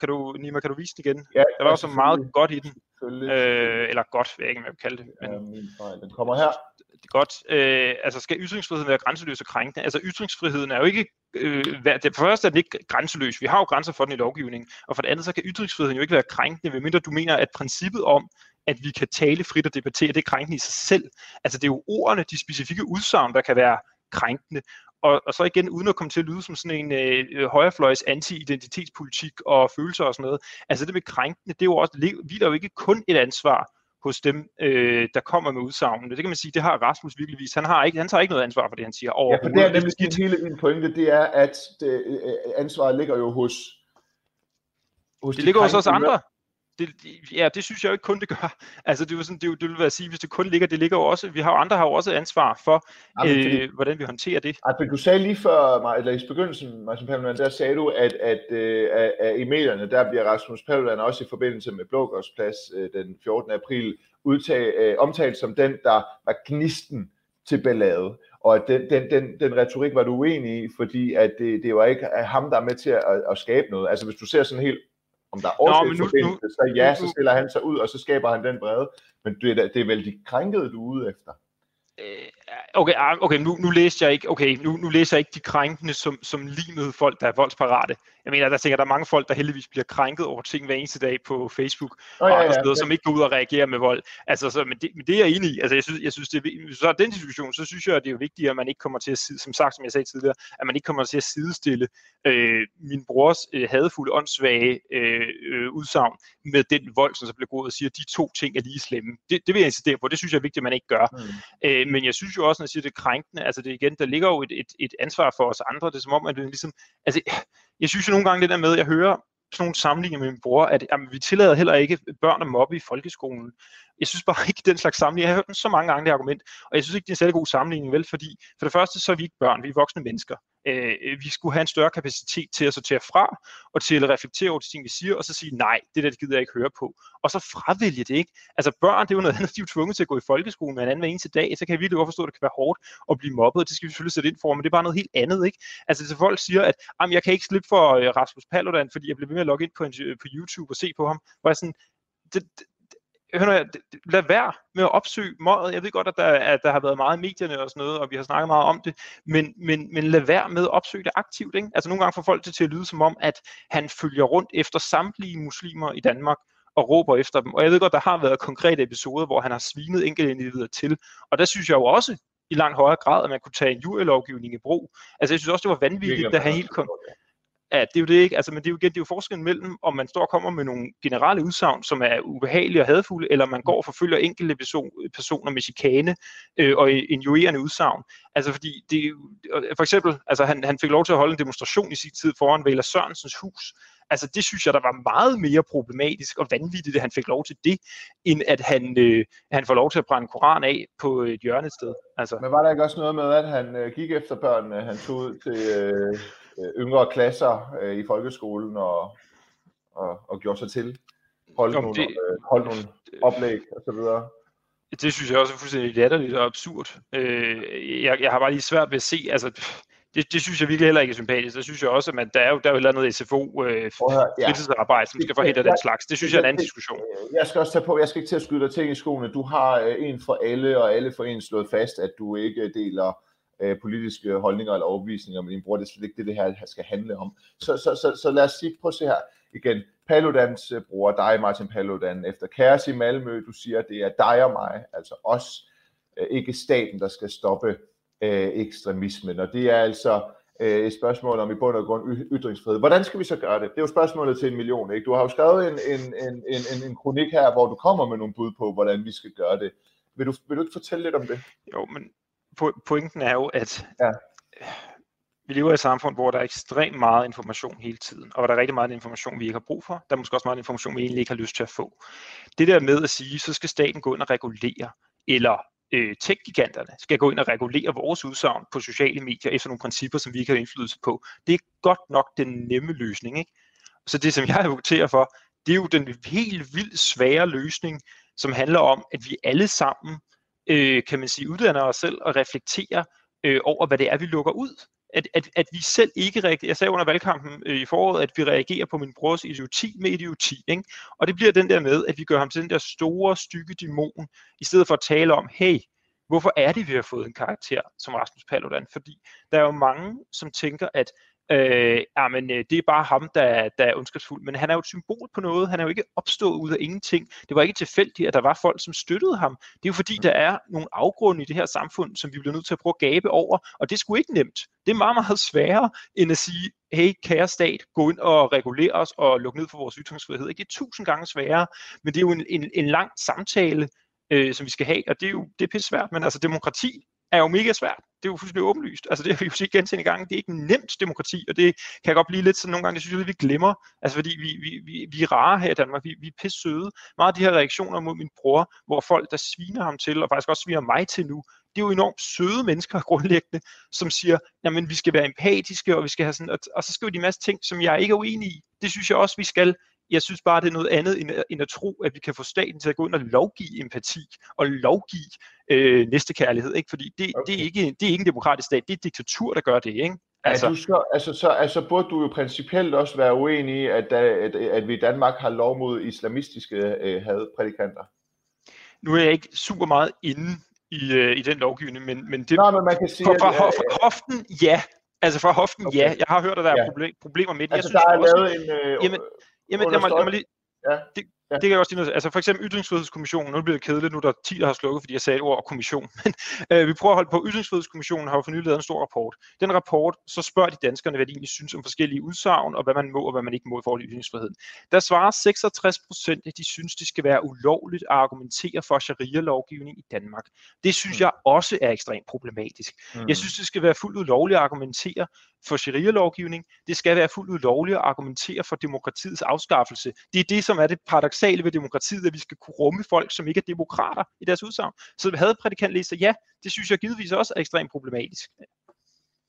kan du, Nima, kan du vise den igen? Ja, der var også meget godt i den. Øh, eller godt, jeg ikke, hvad jeg kalde det. Men, ja, min fejl. Den kommer her. Det er godt. Øh, altså, skal ytringsfriheden være grænseløs og krænkende? Altså, ytringsfriheden er jo ikke... Øh, for det første er den ikke grænseløs. Vi har jo grænser for den i lovgivningen. Og for det andet, så kan ytringsfriheden jo ikke være krænkende, medmindre du mener, at princippet om, at vi kan tale frit og debattere, det er krænkende i sig selv. Altså, det er jo ordene, de specifikke udsagn, der kan være krænkende og, og så igen, uden at komme til at lyde som sådan en øh, øh, højrefløjs anti-identitetspolitik og følelser og sådan noget. Altså det med krænkende, det er jo også, det er jo ikke kun et ansvar hos dem, øh, der kommer med udsagnene. Det kan man sige, det har Rasmus virkelig vist. Han, har ikke, han tager ikke noget ansvar for det, han siger. Ja, for det er nemlig din hele din pointe, det er, at det, øh, ansvaret ligger jo hos, hos det de ligger hos os andre det, ja, det synes jeg jo ikke kun det gør. Altså det, er jo sådan, det, det vil være at sige, hvis det kun ligger, det ligger jo også, vi har andre har jo også ansvar for, ja, fordi, øh, hvordan vi håndterer det. Altså, du sagde lige før, eller i begyndelsen, Martin Paludan, der sagde du, at, at, øh, at, at i medierne, der bliver Rasmus Paludan også i forbindelse med Blågårdsplads øh, den 14. april udtag, øh, omtalt som den, der var gnisten til ballade. Og at den, den, den, den retorik var du uenig i, fordi at det, det var ikke ham, der er med til at, at skabe noget. Altså hvis du ser sådan helt om der er årsagsforbindelse, så ja, så stiller han sig ud, og så skaber han den brede. Men det er, det er vel de krænkede, du er ude efter? Øh, okay, ah, okay nu, nu læste jeg ikke, okay, nu, nu læser jeg ikke de krænkende som, som limede folk, der er voldsparate. Jeg mener, der tænker, der er mange folk, der heldigvis bliver krænket over ting hver eneste dag på Facebook oh, ja, og andre ja, steder, ja. som ikke går ud og reagerer med vold. Altså, så, men, det, men det er jeg enig i. Altså, jeg synes, jeg synes det så er den diskussion, så synes jeg, at det er vigtigt, at man ikke kommer til at, som sagt, som jeg sagde tidligere, at man ikke kommer til at sidestille øh, min brors øh, hadefulde, åndssvage øh, øh, udsagn med den vold, som så bliver gået og siger, at de to ting er lige slemme. Det, det vil jeg insistere på. Det synes jeg er vigtigt, at man ikke gør. Mm. Øh, men jeg synes jo også, man jeg siger, det krænkende, altså det igen, der ligger jo et, et, et ansvar for os andre. Det er som om, at det ligesom, altså, jeg synes jo nogle gange det der med, at jeg hører sådan nogle sammenligninger med min bror, at jamen, vi tillader heller ikke børn at mobbe i folkeskolen. Jeg synes bare ikke den slags sammenligning. Jeg har hørt den så mange gange, det argument, og jeg synes ikke, det er en særlig god sammenligning, vel, fordi for det første, så er vi ikke børn, vi er voksne mennesker øh, vi skulle have en større kapacitet til at sortere fra, og til at reflektere over de ting, vi siger, og så sige, nej, det der det gider jeg ikke høre på. Og så fravælge det, ikke? Altså børn, det er jo noget andet, de er tvunget til at gå i folkeskolen med en anden hver eneste dag, så kan jeg virkelig godt forstå, at det kan være hårdt at blive mobbet, og det skal vi selvfølgelig sætte ind for, men det er bare noget helt andet, ikke? Altså så folk siger, at jeg kan ikke slippe for øh, Rasmus Paludan, fordi jeg bliver ved med at logge ind på, en, på YouTube og se på ham, hvor jeg sådan, det, hør nu, lad være med at opsøge møget. Jeg ved godt, at der, at der har været meget i medierne og sådan noget, og vi har snakket meget om det, men, men, men lad være med at opsøge det aktivt. Ikke? Altså nogle gange får folk det til at lyde som om, at han følger rundt efter samtlige muslimer i Danmark, og råber efter dem. Og jeg ved godt, der har været konkrete episoder, hvor han har svinet enkelte individer til. Og der synes jeg jo også i langt højere grad, at man kunne tage en jurylovgivning i brug. Altså jeg synes også, det var vanvittigt, da han helt kom... Ja, det er jo det ikke. Altså, men det er jo igen, det er jo forskellen mellem, om man står og kommer med nogle generelle udsagn, som er ubehagelige og hadfulde, eller man går og forfølger enkelte personer med chikane øh, og injurerende udsagn. Altså fordi, det, for eksempel, altså han, han fik lov til at holde en demonstration i sin tid foran Vela Sørensens hus. Altså det synes jeg, der var meget mere problematisk og vanvittigt, at han fik lov til det, end at han, øh, han får lov til at brænde Koran af på et hjørnested. Altså. Men var der ikke også noget med, at han øh, gik efter børnene, han tog ud til... Øh, yngre klasser øh, i folkeskolen og, og, og gjorde sig til. Holdt Jamen, nogle, det, øh, holdt nogle oplæg og så videre. Det synes jeg også er fuldstændig latterligt og absurd. Øh, jeg, jeg har bare lige svært ved at se, altså det, det synes jeg virkelig heller ikke er sympatisk. Det synes jeg også, at man, der er jo der er jo noget SFO øh, fritidsarbejde, som skal forhindre den slags. Det synes jeg er en anden diskussion. Jeg skal også tage på, jeg skal ikke til at skyde dig ting i skoene. Du har øh, en for alle, og alle for en slået fast, at du ikke deler øh, politiske holdninger eller overbevisninger, men din bror. det slet ikke det, det her skal handle om. Så, så, så, så lad os sige, prøv at se her igen. Paludans øh, bror, dig, Martin Paludan, efter kaos i Malmø. Du siger, det er dig og mig, altså os, øh, ikke staten, der skal stoppe øh, ekstremismen. Og det er altså øh, et spørgsmål om i bund og grund ytringsfrihed. Hvordan skal vi så gøre det? Det er jo spørgsmålet til en million. Ikke? Du har jo skrevet en, en, en, en, en, en kronik her, hvor du kommer med nogle bud på, hvordan vi skal gøre det. Vil du, vil du ikke fortælle lidt om det? Jo, men pointen er jo, at ja. vi lever i et samfund, hvor der er ekstremt meget information hele tiden, og hvor der er rigtig meget information, vi ikke har brug for. Der er måske også meget information, vi egentlig ikke har lyst til at få. Det der med at sige, så skal staten gå ind og regulere, eller øh, tech-giganterne skal gå ind og regulere vores udsagn på sociale medier efter nogle principper, som vi ikke har indflydelse på. Det er godt nok den nemme løsning. Ikke? Så det, som jeg advokerer for, det er jo den helt vildt svære løsning, som handler om, at vi alle sammen, øh, kan man sige, uddanner os selv og reflekterer øh, over, hvad det er, vi lukker ud at, at, at vi selv ikke reagerer. Jeg sagde under valgkampen øh, i foråret, at vi reagerer på min brors idioti med idioti. Ikke? Og det bliver den der med, at vi gør ham til den der store, stykke dæmon, i stedet for at tale om, hey, hvorfor er det, vi har fået en karakter som Rasmus Paludan? Fordi der er jo mange, som tænker, at øh, jamen, øh, det er bare ham, der, der er ondskabsfuld. Men han er jo et symbol på noget. Han er jo ikke opstået ud af ingenting. Det var ikke tilfældigt, at der var folk, som støttede ham. Det er jo fordi, der er nogle afgrunde i det her samfund, som vi bliver nødt til at prøve at gabe over. Og det skulle ikke nemt. Det er meget, meget sværere, end at sige, hey, kære stat, gå ind og regulere os og lukke ned for vores ytringsfrihed. Det er tusind gange sværere, men det er jo en, en, en lang samtale, øh, som vi skal have, og det er jo det er pisse svært, men altså demokrati er jo mega svært. Det er jo fuldstændig åbenlyst. Altså det har vi jo set gentagende gange. Det er ikke nemt demokrati, og det kan jeg godt blive lidt sådan nogle gange, det synes jeg, vi glemmer. Altså fordi vi, vi, vi, vi er rare her i Danmark. Vi, vi er pisse søde. Meget af de her reaktioner mod min bror, hvor folk, der sviner ham til, og faktisk også sviner mig til nu, det er jo enormt søde mennesker grundlæggende, som siger, jamen vi skal være empatiske, og vi skal have sådan, og, og så skriver de en masse ting, som jeg ikke er uenig i. Det synes jeg også, vi skal. Jeg synes bare, det er noget andet end, end at tro, at vi kan få staten til at gå ind og lovgive empati og lovgive øh, næstekærlighed. Ikke? Fordi det, okay. det, er ikke, det er ikke en demokratisk stat, det er et diktatur, der gør det. Ikke? Altså, du så, altså, så, altså burde du jo principielt også være uenig i, at, at, at vi i Danmark har lov mod islamistiske øh, hadprædikanter? Nu er jeg ikke super meget inde i, øh, i den lovgivning, men, men det, Nå, men man kan sige, for, for, for, for hoften, ja. Altså for hoften, okay. ja. Jeg har hørt, at der er ja. problemer med det. Altså, jeg synes der er også, lavet en... Øh, jamen, Jamen, lad mig, lad mig lige, ja. det, Ja. Det kan jeg også sige noget. Altså for eksempel Ytringsfrihedskommissionen, nu bliver det kedeligt, nu er der 10, der har slukket, fordi jeg sagde ord kommission. Men øh, vi prøver at holde på. Ytringsfrihedskommissionen har jo for nylig lavet en stor rapport. Den rapport, så spørger de danskerne, hvad de egentlig synes om forskellige udsagn, og hvad man må og hvad man ikke må i forhold til ytringsfriheden. Der svarer 66 procent, at de synes, det skal være ulovligt at argumentere for sharia-lovgivning i Danmark. Det synes mm. jeg også er ekstremt problematisk. Mm. Jeg synes, det skal være fuldt ud lovligt at argumentere for sharia-lovgivning. Det skal være fuldt ud lovligt at argumentere for demokratiets afskaffelse. Det er det, som er det paradoxale ved demokratiet, at vi skal kunne rumme folk, som ikke er demokrater i deres udsagn. Så havde prædikant læst ja, det synes jeg givetvis også er ekstremt problematisk.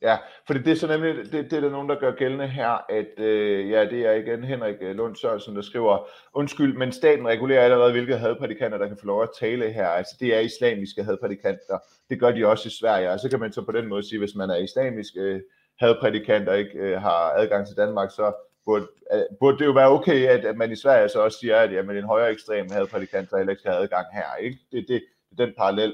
Ja, for det er så nemlig, det, det er der nogen, der gør gældende her, at øh, ja, det er igen Henrik øh, Lund Sørensen, der skriver, undskyld, men staten regulerer allerede, hvilke hadprædikanter, der kan få lov at tale her. Altså det er islamiske hadprædikanter. Det gør de også i Sverige, og så kan man så på den måde sige, hvis man er islamisk øh, og ikke øh, har adgang til Danmark, så burde, øh, burde det jo være okay, at, at man i Sverige så også siger, at jamen, en højere ekstrem hadprædikant der heller ikke have adgang her. Ikke? Det, det, det er den parallel.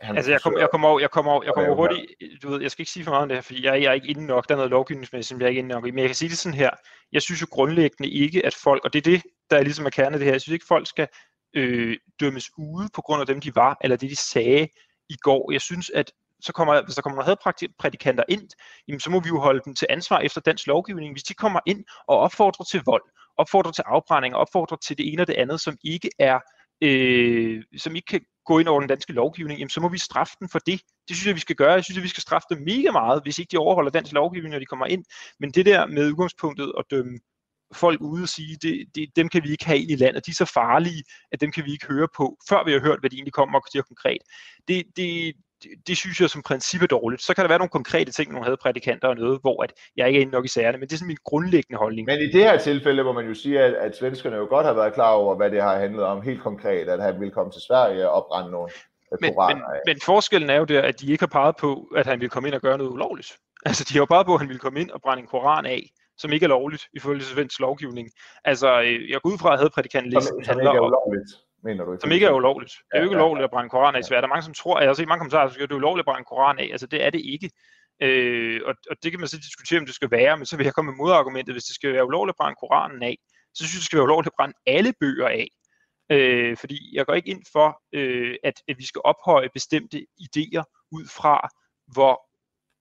Han altså jeg kommer jeg kommer over, jeg kommer over, jeg kommer hurtigt, du ved, jeg skal ikke sige for meget om det her, fordi jeg, jeg er ikke inde nok, der er noget lovgivningsmæssigt, som jeg er ikke inde nok i, men jeg kan sige det sådan her, jeg synes jo grundlæggende ikke, at folk, og det er det, der er ligesom er kernet det her, jeg synes ikke, folk skal øh, dømmes ude på grund af dem, de var, eller det, de sagde i går. Jeg synes, at så kommer, hvis der kommer nogle hadprædikanter ind, jamen, så må vi jo holde dem til ansvar efter dansk lovgivning. Hvis de kommer ind og opfordrer til vold, opfordrer til afbrænding, opfordrer til det ene og det andet, som ikke er øh, som ikke kan gå ind over den danske lovgivning, jamen, så må vi straffe dem for det. Det synes jeg, vi skal gøre. Jeg synes, at vi skal straffe dem mega meget, hvis ikke de overholder dansk lovgivning, når de kommer ind. Men det der med udgangspunktet at dømme folk ude og sige, det, det, dem kan vi ikke have ind i landet, de er så farlige, at dem kan vi ikke høre på, før vi har hørt, hvad de egentlig kommer og siger konkret. Det, det, det, det synes jeg som princip er dårligt. Så kan der være nogle konkrete ting, nogle hadprædikanter og noget, hvor at jeg ikke er inde nok i sagerne, men det er sådan min grundlæggende holdning. Men i det her tilfælde, hvor man jo siger, at, at svenskerne jo godt har været klar over, hvad det har handlet om helt konkret, at han ville komme til Sverige og brænde nogle men, men, men forskellen er jo der, at de ikke har peget på, at han ville komme ind og gøre noget ulovligt. Altså, de har jo peget på, at han ville komme ind og brænde en koran af, som ikke er lovligt ifølge svensk lovgivning. Altså, øh, jeg går ud fra, at hadprædikantlisten handler om... mener du? Som ikke er ulovligt. Det er jo ikke ja, ulovligt at brænde koran af i Sverige. Der er mange, som tror, at jeg har set mange kommentarer, at det er ulovligt at brænde koran af. Altså det er det ikke. Øh, og, og det kan man så diskutere, om det skal være, men så vil jeg komme med modargumentet, hvis det skal være ulovligt at brænde koranen af, så synes jeg, det skal være ulovligt at brænde alle bøger af. Øh, fordi jeg går ikke ind for, øh, at, at vi skal ophøje bestemte idéer ud fra, hvor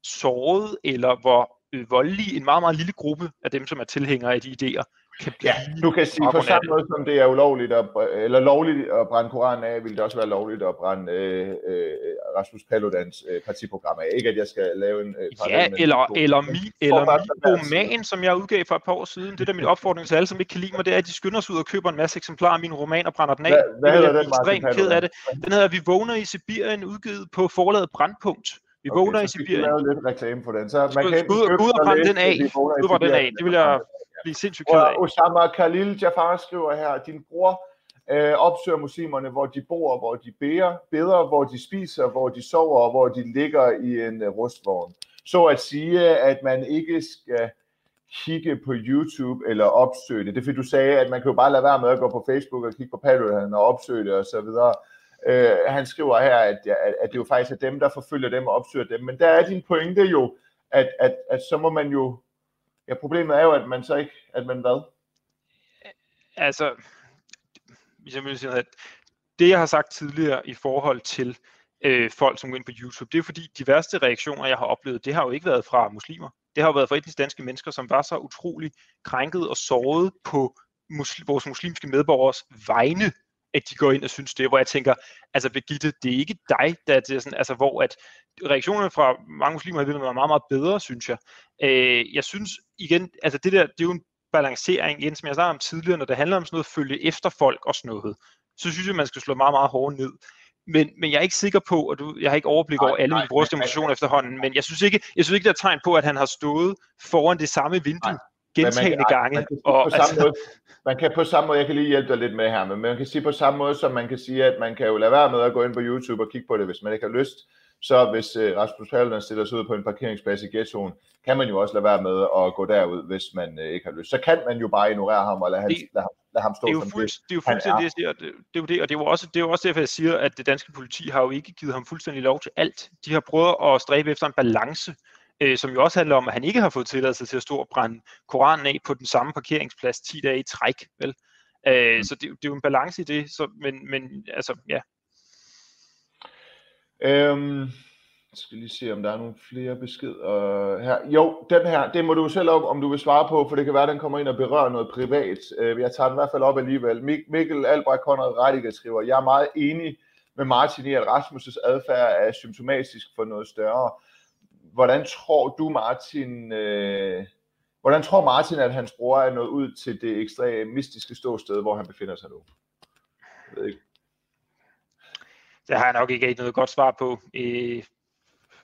såret eller hvor øh, voldelige en meget, meget lille gruppe af dem, som er tilhængere af de idéer, blive. Ja, du kan sige på samme måde, som det er ulovligt at, eller lovligt at brænde Koranen af, vil det også være lovligt at brænde øh, øh, Rasmus Paludans øh, partiprogram af. Ikke at jeg skal lave en øh, Ja, eller, eller, mi, eller min roman, som jeg udgav for et par år siden. Det der min opfordring til alle, som ikke kan lide mig, det er, at de skynder sig ud og køber en masse eksemplarer af min roman og brænder den af. Hvad, hvad hedder den, Martin ked af det. Den hedder Vi vågner i Sibirien, udgivet på forlaget Brandpunkt. Vi okay, vågner i Sibirien. Så lidt reklame på den. Så man kan skud, skud og brænde den af. Og den af. Det vil jeg blive sindssygt ked af. Osama Khalil Jafar skriver her, din bror øh, opsøger muslimerne, hvor de bor, hvor de beder, beder, hvor de spiser, hvor de sover, og hvor de ligger i en uh, rustvogn. Så at sige, at man ikke skal kigge på YouTube eller opsøge det. Det er fordi du sagde, at man kan jo bare lade være med at gå på Facebook og kigge på Patreon og opsøge det osv. Øh, han skriver her, at, at, at det jo faktisk er dem, der forfølger dem og opsøger dem. Men der er din pointe jo, at, at, at så må man jo Ja, problemet er jo, at man så ikke, at man hvad? Altså, hvis jeg vil sige, at det jeg har sagt tidligere i forhold til øh, folk, som går ind på YouTube, det er fordi de værste reaktioner, jeg har oplevet, det har jo ikke været fra muslimer. Det har jo været fra etnisk danske mennesker, som var så utrolig krænket og såret på muslim, vores muslimske medborgers vegne, at de går ind og synes det, hvor jeg tænker, altså Birgitte, det er ikke dig, der er det sådan, altså hvor at reaktionerne fra mange muslimer har været meget, meget bedre, synes jeg. Øh, jeg synes igen, altså det der, det er jo en balancering, igen, som jeg snakkede om tidligere, når det handler om sådan noget følge efter folk og sådan noget, så synes jeg, man skal slå meget, meget hårdt ned. Men, men jeg er ikke sikker på, og du, jeg har ikke overblik over alle mine brugers demonstrationer efterhånden, men jeg synes ikke, jeg synes ikke, der er tegn på, at han har stået foran det samme vindue gentagende gange. Man kan, og, på altså, måde, man kan på samme måde, jeg kan lige hjælpe dig lidt med her, men man kan sige på samme måde, som man kan sige, at man kan jo lade være med at gå ind på YouTube og kigge på det, hvis man ikke har lyst. Så hvis uh, Rasmus Paludan stiller sig ud på en parkeringsplads i ghettoen, kan man jo også lade være med at gå derud, hvis man uh, ikke har lyst. Så kan man jo bare ignorere ham og lade, det, lade, ham, lade ham stå det er jo fuld, det. Det er jo fuldstændig det, jeg siger. Det, det er jo det, og det er jo også, det er jo også derfor, jeg siger, at det danske politi har jo ikke givet ham fuldstændig lov til alt. De har prøvet at stræbe efter en balance, øh, som jo også handler om, at han ikke har fået tilladelse til at stå og brænde Koranen af på den samme parkeringsplads 10 dage i træk. Vel? Øh, mm. Så det, det er jo en balance i det, så, men, men altså, ja. Øhm, jeg skal lige se, om der er nogle flere beskeder her. Jo, den her, det må du selv op, om du vil svare på, for det kan være, at den kommer ind og berører noget privat. Øh, jeg tager den i hvert fald op alligevel. Mikkel Albrecht Konrad Radiger skriver, jeg er meget enig med Martin i, at Rasmus' adfærd er symptomatisk for noget større hvordan tror du, Martin, øh, hvordan tror Martin, at hans bror er nået ud til det ekstremistiske ståsted, hvor han befinder sig nu? Jeg ved ikke. Det har jeg nok ikke noget godt svar på. Øh,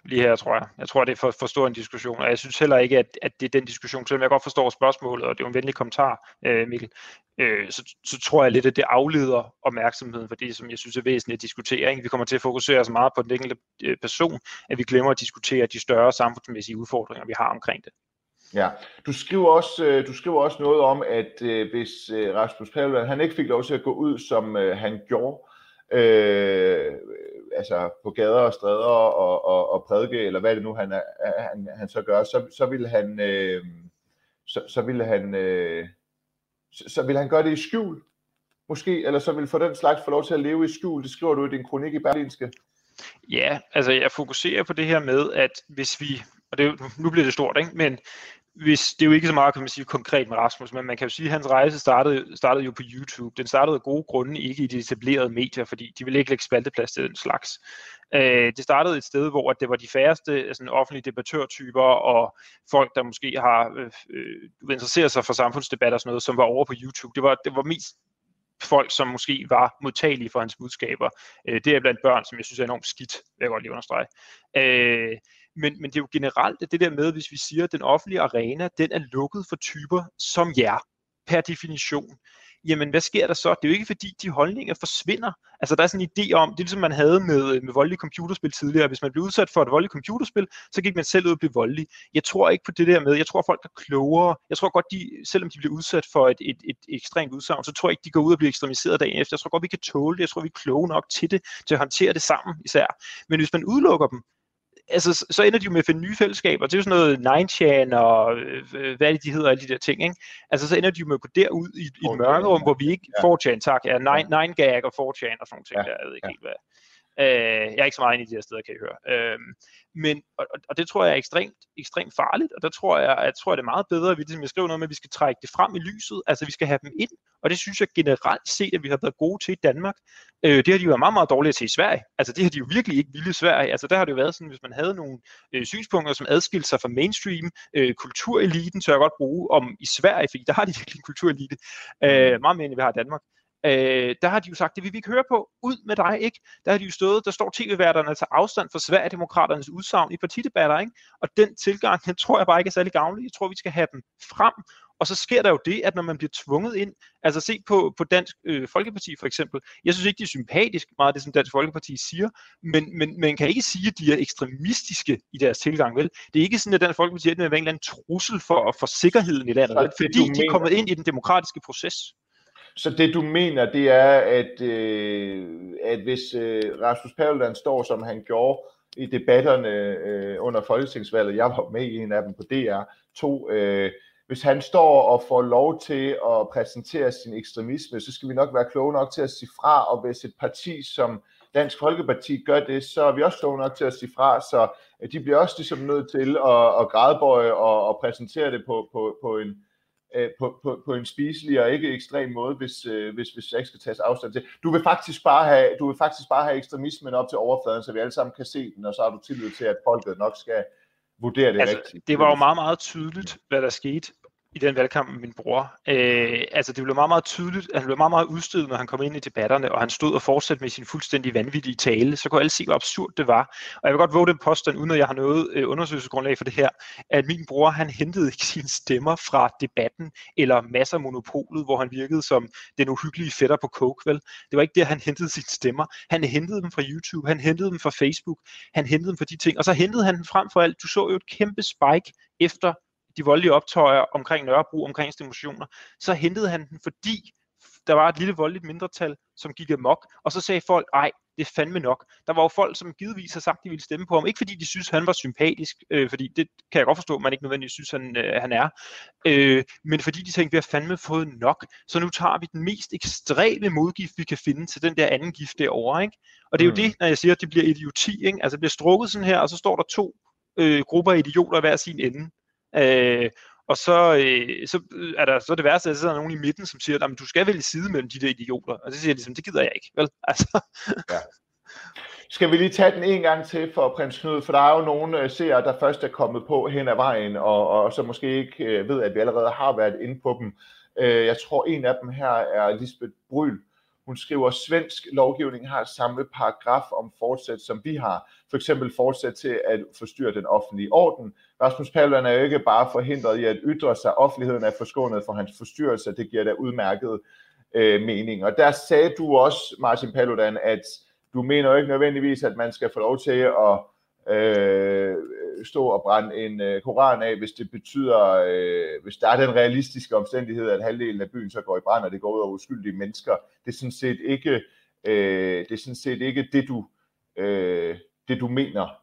lige her, tror jeg. Jeg tror, det er for, for stor en diskussion, og jeg synes heller ikke, at, at det er den diskussion, selvom jeg godt forstår spørgsmålet, og det er en venlig kommentar, øh, Mikkel, øh, så, så tror jeg lidt, at det afleder opmærksomheden for det, som jeg synes er væsentligt at diskutere. Ikke? Vi kommer til at fokusere så meget på den enkelte øh, person, at vi glemmer at diskutere de større samfundsmæssige udfordringer, vi har omkring det. Ja, du skriver også, øh, du skriver også noget om, at øh, hvis Rasmus Paludan, han ikke fik lov til at gå ud, som han gjorde, øh, altså på gader og stræder og, og, og prædike, eller hvad det nu han, han, han så gør, så, så vil han, øh, så, så vil han, øh, så, så vil han gøre det i skjul, måske, eller så vil for den slags få lov til at leve i skjul. Det skriver du i din kronik i Berlinske. Ja, altså jeg fokuserer på det her med, at hvis vi, og det, nu bliver det stort, ikke? men hvis, det er jo ikke så meget, kan man sige, konkret med Rasmus, men man kan jo sige, at hans rejse startede, startede jo på YouTube. Den startede af gode grunde ikke i de etablerede medier, fordi de ville ikke lægge spalteplads til den slags. Øh, det startede et sted, hvor det var de færreste altså, offentlige debattørtyper og folk, der måske har øh, øh, interesseret sig for samfundsdebat og sådan noget, som var over på YouTube. Det var, det var mest folk, som måske var modtagelige for hans budskaber. Øh, det er blandt børn, som jeg synes er enormt skidt, vil jeg godt lige understrege. Øh, men, men det er jo generelt det der med, hvis vi siger, at den offentlige arena, den er lukket for typer som jer, per definition, jamen hvad sker der så? Det er jo ikke fordi, de holdninger forsvinder. Altså der er sådan en idé om, det er ligesom man havde med, øh, med voldelige computerspil tidligere. Hvis man blev udsat for et voldeligt computerspil, så gik man selv ud og blev voldelig. Jeg tror ikke på det der med, jeg tror folk er klogere. Jeg tror godt, de, selvom de bliver udsat for et, et, et ekstremt udsagn, så tror jeg ikke, de går ud og bliver ekstremiseret dagen efter. Jeg tror godt, vi kan tåle det. Jeg tror, vi er kloge nok til det, til at håndtere det sammen især. Men hvis man udelukker dem, altså, så ender de jo med at finde nye fællesskaber. Det er jo sådan noget 9chan og øh, hvad det, de hedder, alle de der ting. Ikke? Altså, så ender de jo med at gå derud i, i et mørkerum, hvor vi ikke ja. 4chan, tak, ja, 9gag og 4chan og sådan nogle ting, ja. der, jeg ved ikke ja. helt, hvad, Øh, jeg er ikke så meget inde i de her steder, kan I høre. Øh, men, og, og, det tror jeg er ekstremt, ekstremt farligt, og der tror jeg, at, tror jeg, det er meget bedre, at vi, ligesom jeg skriver noget med, at vi skal trække det frem i lyset, altså vi skal have dem ind, og det synes jeg generelt set, at vi har været gode til i Danmark. Øh, det har de jo været meget, meget dårlige til i Sverige. Altså det har de jo virkelig ikke ville i Sverige. Altså der har det jo været sådan, hvis man havde nogle øh, synspunkter, som adskilte sig fra mainstream, øh, kultureliten, så jeg godt bruge om i Sverige, fordi der har de virkelig en kulturelite, øh, meget mere end vi har i Danmark øh, der har de jo sagt, det vil vi ikke høre på, ud med dig, ikke? Der har de jo stået, der står tv-værterne til afstand for Sverigedemokraternes udsagn i partidebatter, ikke? Og den tilgang, den tror jeg bare ikke er særlig gavnlig. Jeg tror, vi skal have dem frem, og så sker der jo det, at når man bliver tvunget ind, altså se på, på Dansk øh, Folkeparti for eksempel, jeg synes ikke, det er sympatisk meget det, som Dansk Folkeparti siger, men, men man kan ikke sige, at de er ekstremistiske i deres tilgang, vel? Det er ikke sådan, at Dansk Folkeparti er en eller anden trussel for, for sikkerheden i landet, vel? fordi de er kommet ind i den demokratiske proces. Så det du mener, det er, at, øh, at hvis øh, Rasmus Paludan står, som han gjorde i debatterne øh, under folketingsvalget, jeg var med i en af dem på DR2, øh, hvis han står og får lov til at præsentere sin ekstremisme, så skal vi nok være kloge nok til at sige fra, og hvis et parti som Dansk Folkeparti gør det, så er vi også kloge nok til at sige fra, så øh, de bliver også ligesom nødt til at, at grædebøje og, og præsentere det på, på, på en, øh, på, på, på en spiselig og ikke ekstrem måde, hvis, øh, hvis, hvis jeg ikke skal tages afstand til. Du vil faktisk bare have, du vil faktisk bare have ekstremismen op til overfladen, så vi alle sammen kan se den, og så har du tillid til, at folket nok skal vurdere det altså, rigtigt. Det var jo meget, meget tydeligt, hvad der skete i den valgkamp med min bror. Øh, altså det blev meget, meget tydeligt, at han blev meget, meget udstødt, når han kom ind i debatterne, og han stod og fortsatte med sin fuldstændig vanvittige tale. Så kunne alle se, hvor absurd det var. Og jeg vil godt våge den påstand, uden at jeg har noget øh, undersøgelsesgrundlag for det her, at min bror, han hentede ikke sine stemmer fra debatten, eller masser af monopolet, hvor han virkede som den uhyggelige fætter på coke, vel? Det var ikke der, han hentede sine stemmer. Han hentede dem fra YouTube, han hentede dem fra Facebook, han hentede dem fra de ting, og så hentede han dem frem for alt. Du så jo et kæmpe spike efter de voldelige optøjer omkring Nørrebro, omkring demonstrationer, så hentede han den, fordi der var et lille voldeligt mindretal, som gik amok, og så sagde folk, ej, det er fandme nok. Der var jo folk, som givetvis har sagt, de ville stemme på ham, ikke fordi de synes, han var sympatisk, øh, fordi det kan jeg godt forstå, man ikke nødvendigvis synes, han, øh, han er, øh, men fordi de tænkte, vi har fandme fået nok, så nu tager vi den mest ekstreme modgift, vi kan finde til den der anden gift derovre, ikke? Og det er jo mm. det, når jeg siger, at det bliver idioti, ikke? Altså det bliver strukket sådan her, og så står der to øh, grupper af idioter hver sin ende. Øh, og så, øh, så øh, er der så det værste, at der sidder nogen i midten, som siger, at du skal vælge side mellem de der idioter. Og så siger jeg ligesom, det gider jeg ikke. Vel? Altså. Ja. Skal vi lige tage den en gang til for prins Knud, for der er jo nogle øh, seere, der først er kommet på hen ad vejen, og, og så måske ikke øh, ved, at vi allerede har været inde på dem. Øh, jeg tror, en af dem her er Lisbeth Bryl, hun skriver, at svensk lovgivning har samme paragraf om fortsæt, som vi har. For eksempel fortsæt til at forstyrre den offentlige orden. Rasmus Paludan er jo ikke bare forhindret i at ytre sig. Offentligheden er forskånet for hans forstyrrelse. Det giver da udmærket øh, mening. Og der sagde du også, Martin Paludan, at du mener jo ikke nødvendigvis, at man skal få lov til at øh, stå og brænde en øh, koran af, hvis det betyder, øh, hvis der er den realistiske omstændighed, at halvdelen af byen så går i brand, og det går ud over uskyldige mennesker. Det er sådan set ikke, øh, det, er sådan set ikke det, du, øh, det, du mener.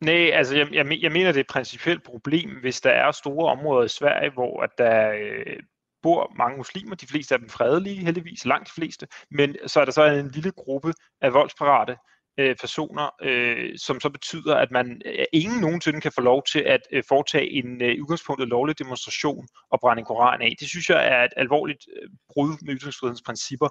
Nej, altså jeg, jeg, jeg mener, det er et principielt problem, hvis der er store områder i Sverige, hvor at der øh, bor mange muslimer, de fleste af dem fredelige heldigvis, langt de fleste, men så er der så en lille gruppe af voldsparate øh, personer, øh, som så betyder, at man øh, ingen nogensinde kan få lov til at øh, foretage en øh, udgangspunktet lovlig demonstration og brænde en koran af. Det synes jeg er et alvorligt øh, brud med ytringsfrihedens principper.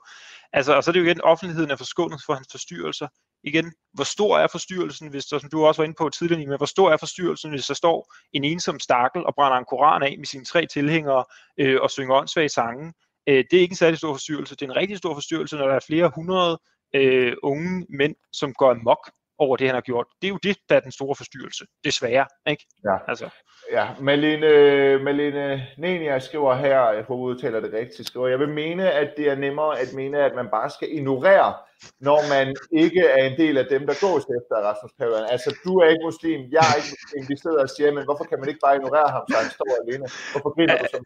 Altså, og så er det jo igen, offentligheden er forskånet for hans forstyrrelser. Igen, hvor stor er forstyrrelsen, hvis der, som du også var inde på tidligere, men hvor stor er forstyrrelsen, hvis der står en ensom stakkel og brænder en koran af med sine tre tilhængere øh, og synger åndssvage sange. Øh, det er ikke en særlig stor forstyrrelse. Det er en rigtig stor forstyrrelse, når der er flere hundrede øh, unge mænd, som går amok over det, han har gjort. Det er jo det, der er den store forstyrrelse, desværre. Ikke? Ja. Altså. Ja, Malene, Malene Nenia skriver her, jeg håber udtaler det rigtigt, skriver, jeg vil mene, at det er nemmere at mene, at man bare skal ignorere, når man ikke er en del af dem, der gås efter Rasmus Paludan. Altså, du er ikke muslim, jeg er ikke muslim, vi sidder og siger, men hvorfor kan man ikke bare ignorere ham, så han står alene? Hvorfor griner du som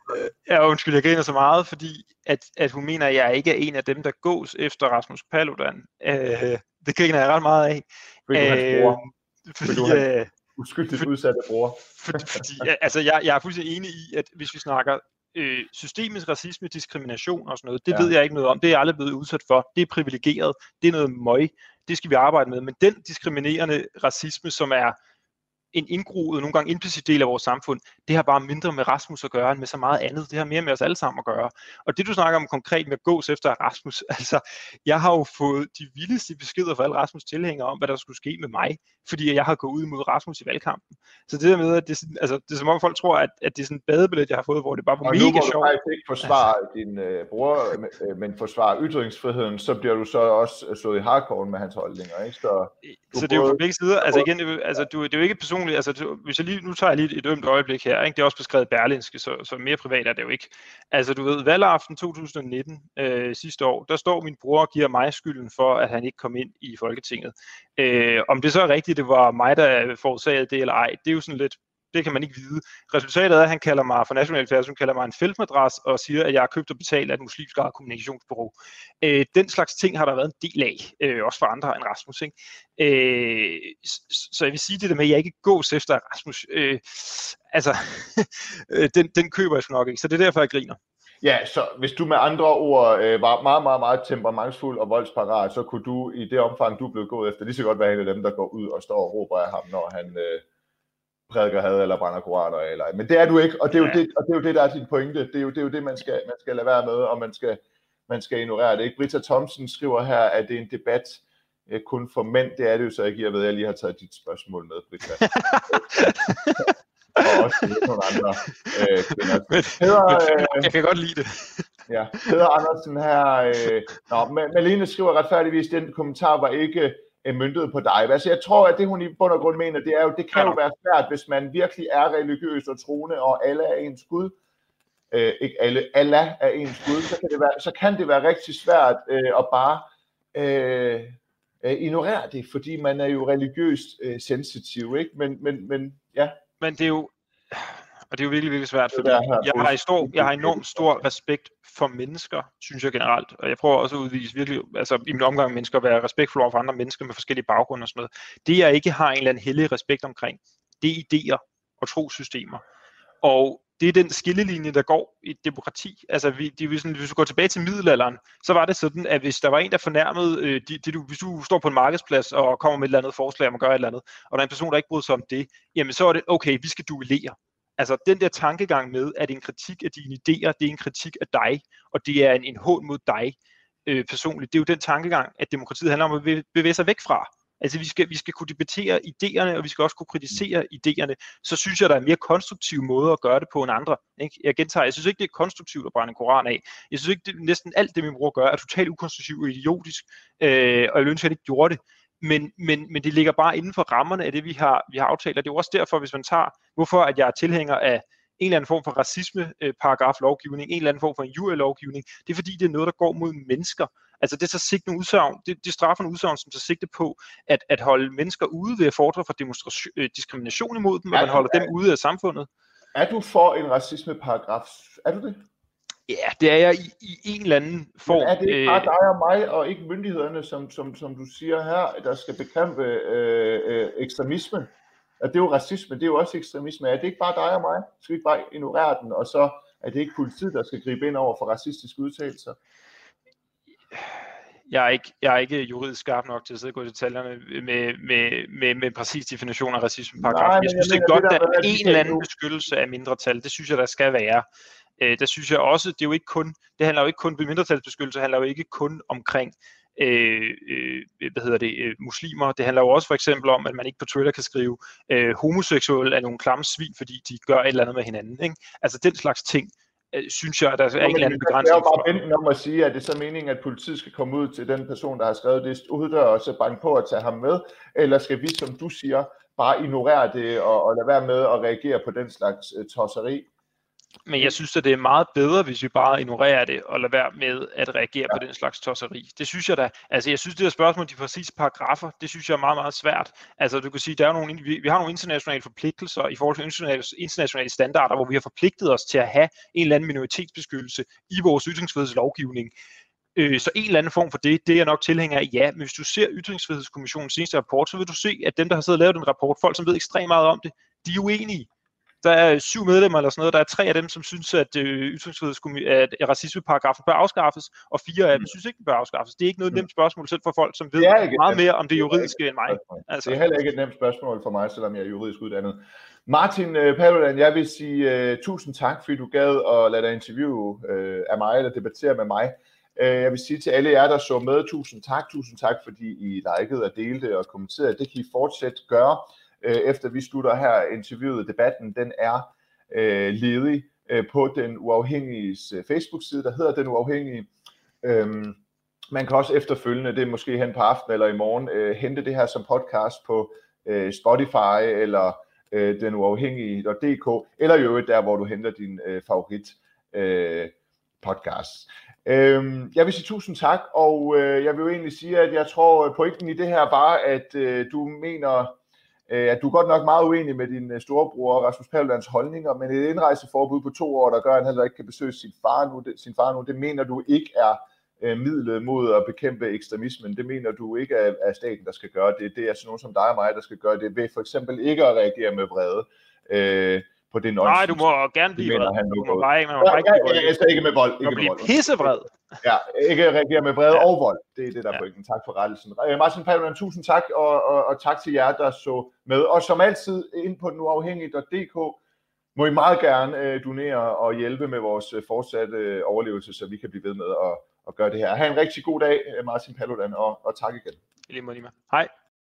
Ja, undskyld, jeg griner så meget, fordi at, at hun mener, at jeg ikke er en af dem, der gås efter Rasmus Paludan. Øh, det griner jeg ret meget af. Du er hans bror. Fordi, du øh, uskyldigt udsatte bror. for, fordi, altså, jeg, jeg er fuldstændig enig i, at hvis vi snakker øh, systemisk racisme, diskrimination og sådan noget, det ja. ved jeg ikke noget om. Det er jeg aldrig blevet udsat for. Det er privilegeret. Det er noget møg. Det skal vi arbejde med. Men den diskriminerende racisme, som er en indgroet, nogle gange implicit del af vores samfund, det har bare mindre med Rasmus at gøre, end med så meget andet. Det har mere med os alle sammen at gøre. Og det du snakker om konkret med at gås efter Rasmus, altså, jeg har jo fået de vildeste beskeder fra alle Rasmus tilhængere om, hvad der skulle ske med mig, fordi jeg har gået ud mod Rasmus i valgkampen. Så det der med, at det sådan, altså, det er som om folk tror, at, at det er sådan en badebillet, jeg har fået, hvor det bare var Og nu mega hvor du sjovt. faktisk ikke forsvarer din øh, bror, øh, men forsvarer ytringsfriheden, så bliver du så også øh, slået i hardcore med hans holdninger, ikke? Så, Du Så det er jo på begge sider. Altså igen, det, altså, du, det er jo ikke personligt. Altså, hvis jeg lige, nu tager jeg lige et ømt øjeblik her. Ikke? Det er også beskrevet Berlinske, så, så mere privat er det jo ikke. Altså du ved, valgaften 2019 øh, sidste år, der står min bror og giver mig skylden for, at han ikke kom ind i Folketinget. Øh, om det så er rigtigt, det var mig, der forårsagede det eller ej, det er jo sådan lidt, det kan man ikke vide. Resultatet er, at han kalder mig for national færdsel, kalder mig en feltmadras og siger, at jeg har købt og betalt af et muslimsk eget kommunikationsbureau. Øh, den slags ting har der været en del af, øh, også for andre end Rasmus. Ikke? Øh, så jeg vil sige det der med, at jeg ikke gås efter Rasmus. Øh, altså, øh, den, den køber jeg sgu nok ikke, så det er derfor, jeg griner. Ja, så hvis du med andre ord øh, var meget, meget, meget temperamentsfuld og voldsparat, så kunne du i det omfang, du blev gået efter, lige så godt være en af dem, der går ud og står og råber af ham, når han øh, prædiker had eller brænder koraner. Eller, men det er du ikke, og det er, jo Ja. det, og det er jo det, der er din pointe. Det er jo det, er jo det man, skal, man skal lade være med, og man skal, man skal ignorere det. Ikke? Britta Thomsen skriver her, at det er en debat øh, kun for mænd. Det er det jo så ikke. Jeg ved, at jeg lige har taget dit spørgsmål med, Britta. og også nogle andre øh, kvinder. Hedder, øh, jeg kan godt lide det. Ja, Peder Andersen her. Øh, nå, Ma- Malene skriver retfærdigvis, den kommentar var ikke myndet på dig. Altså, jeg tror, at det hun i bund og grund mener, det er jo, det kan jo være svært, hvis man virkelig er religiøs og troende, og alle er ens Gud. Øh, ikke alle, Allah er ens Gud, så kan det være, så kan det være rigtig svært øh, at bare øh, øh, ignorere det, fordi man er jo religiøst øh, sensitiv, ikke? Men, men, men ja, Men det er jo, og det er jo virkelig, virkelig svært, Det fordi jeg har, stor, jeg har enormt stor respekt for mennesker, synes jeg generelt. Og jeg prøver også at udvise virkelig, altså i min omgang med mennesker, at være respektfuld over for andre mennesker med forskellige baggrunde og sådan noget. Det jeg ikke har en eller anden hellig respekt omkring, det er idéer og trosystemer. Og det er den skillelinje, der går i et demokrati. Altså, vi, de, hvis, hvis du går tilbage til middelalderen, så var det sådan, at hvis der var en, der fornærmede, øh, de, de, du, hvis du står på en markedsplads og kommer med et eller andet forslag om at gøre et eller andet, og der er en person, der ikke bryder sig om det, jamen så er det, okay, vi skal duellere. Altså den der tankegang med, at en kritik af dine idéer, det er en kritik af dig, og det er en, en hån mod dig øh, personligt. Det er jo den tankegang, at demokratiet handler om at bevæge sig væk fra. Altså vi skal, vi skal kunne debattere idéerne, og vi skal også kunne kritisere idéerne. Så synes jeg, der er mere konstruktive måder at gøre det på end andre. Ikke? Jeg gentager, jeg synes ikke, det er konstruktivt at brænde en koran af. Jeg synes ikke, det, næsten alt det, min bror gør, er totalt ukonstruktivt og idiotisk, øh, og jeg ønsker, at han ikke gjorde det. Men, men, men det ligger bare inden for rammerne af det, vi har, vi har aftalt. Og det er jo også derfor, hvis man tager, hvorfor at jeg er tilhænger af en eller anden form for racisme-paragraf lovgivning, en eller anden form for en jury-lovgivning, det er fordi, det er noget, der går mod mennesker. Altså det er så sigtende udsagn, det, det straffer en udsagn, som tager sigte på at, at holde mennesker ude ved at fordre for demonstration, øh, diskrimination imod dem, og man holder dem ude af samfundet. er du for en racismeparagraf? Er du det? Ja, det er jeg i, i en eller anden form. Men er det ikke øh, bare dig og mig, og ikke myndighederne, som, som, som du siger her, der skal bekæmpe øh, øh, ekstremisme? At det er jo racisme, det er jo også ekstremisme. Er det ikke bare dig og mig? Skal vi ikke bare ignorere den, og så er det ikke politiet, der skal gribe ind over for racistiske udtalelser? Jeg er ikke, jeg er ikke juridisk skarp nok til at sidde og gå i detaljerne med, med, med, med præcis definition af racismeparagraf. Nej, men Jeg synes, jeg det er godt, at der er en eller anden beskyttelse af mindretal. Det synes jeg, der skal være. Øh, der synes jeg også, det er jo ikke kun, det handler jo ikke kun, mindretalsbeskyttelse handler jo ikke kun omkring øh, øh, hvad hedder det, øh, muslimer. Det handler jo også for eksempel om, at man ikke på Twitter kan skrive, øh, homoseksuelle er nogle klamme svin, fordi de gør et eller andet med hinanden. Ikke? Altså den slags ting synes jeg, at der er en eller anden begrænsning. Det er jo bare venten om at sige, at det er så meningen, at politiet skal komme ud til den person, der har skrevet det uddør, og så banke på at tage ham med, eller skal vi, som du siger, bare ignorere det og, og lade være med at reagere på den slags uh, tosseri? Men jeg synes, at det er meget bedre, hvis vi bare ignorerer det og lader være med at reagere ja. på den slags tosseri. Det synes jeg da. Altså, jeg synes, det der spørgsmål de præcise paragrafer, det synes jeg er meget, meget svært. Altså, du kan sige, der er nogle, vi, vi har nogle internationale forpligtelser i forhold til internationale, internationale standarder, hvor vi har forpligtet os til at have en eller anden minoritetsbeskyttelse i vores ytringsfrihedslovgivning. Øh, så en eller anden form for det, det er jeg nok tilhænger af, ja. Men hvis du ser Ytringsfrihedskommissionens seneste rapport, så vil du se, at dem, der har siddet og lavet den rapport, folk, som ved ekstremt meget om det, de er uenige. Der er syv medlemmer eller sådan noget. Der er tre af dem, som synes, at øh, at racismeparagrafen bør afskaffes, og fire af dem mm. synes ikke, den bør afskaffes. Det er ikke noget mm. nemt spørgsmål selv for folk, som ved meget mere om det juridiske end mig. Altså. Det er heller ikke et nemt spørgsmål for mig, selvom jeg er juridisk uddannet. Martin uh, Paludan, jeg vil sige uh, tusind tak, fordi du gad at lade dig interviewe uh, af mig, eller debattere med mig. Uh, jeg vil sige til alle jer, der så med, tusind tak. Tusind tak, fordi I likede og delte og kommenterede. Det kan I fortsat gøre øh, efter vi slutter her interviewet. Debatten den er øh, ledig øh, på den uafhængige øh, Facebook-side, der hedder Den Uafhængige. Øhm, man kan også efterfølgende, det er måske hen på aften eller i morgen, øh, hente det her som podcast på øh, Spotify eller øh, den uafhængige.dk, eller i øvrigt der, hvor du henter din øh, favorit øh, podcast. Øhm, jeg vil sige tusind tak, og øh, jeg vil jo egentlig sige, at jeg tror, øh, pointen i det her var, at øh, du mener, Øh, at du er godt nok meget uenig med din øh, storebror Rasmus Paludans holdninger, men et indrejseforbud på to år, der gør, at han heller ikke kan besøge sin far nu, det, sin far nu, det mener du ikke er øh, midlet mod at bekæmpe ekstremismen. Det mener du ikke er, er staten, der skal gøre det. Det er sådan nogen som dig og mig, der skal gøre det ved for eksempel ikke at reagere med vrede. Øh, på det nonsens. Nej, du må gerne blive vred. Han du må bare ikke, man må bare ikke blive. Jeg skal ikke med vold. Ikke du må blive pissevred. Ja, ikke reagere med vrede ja. og vold. Det er det, der er ja. pointen. Tak for rettelsen. Øh, Martin Paludan, tusind tak, og, og, og tak til jer, der så med. Og som altid, ind på den uafhængige.dk, må I meget gerne øh, donere og hjælpe med vores øh, fortsatte øh, overlevelse, så vi kan blive ved med at, at gøre det her. Ha' en rigtig god dag, øh, Martin Paludan, og, og tak igen. I lige måde, Hej.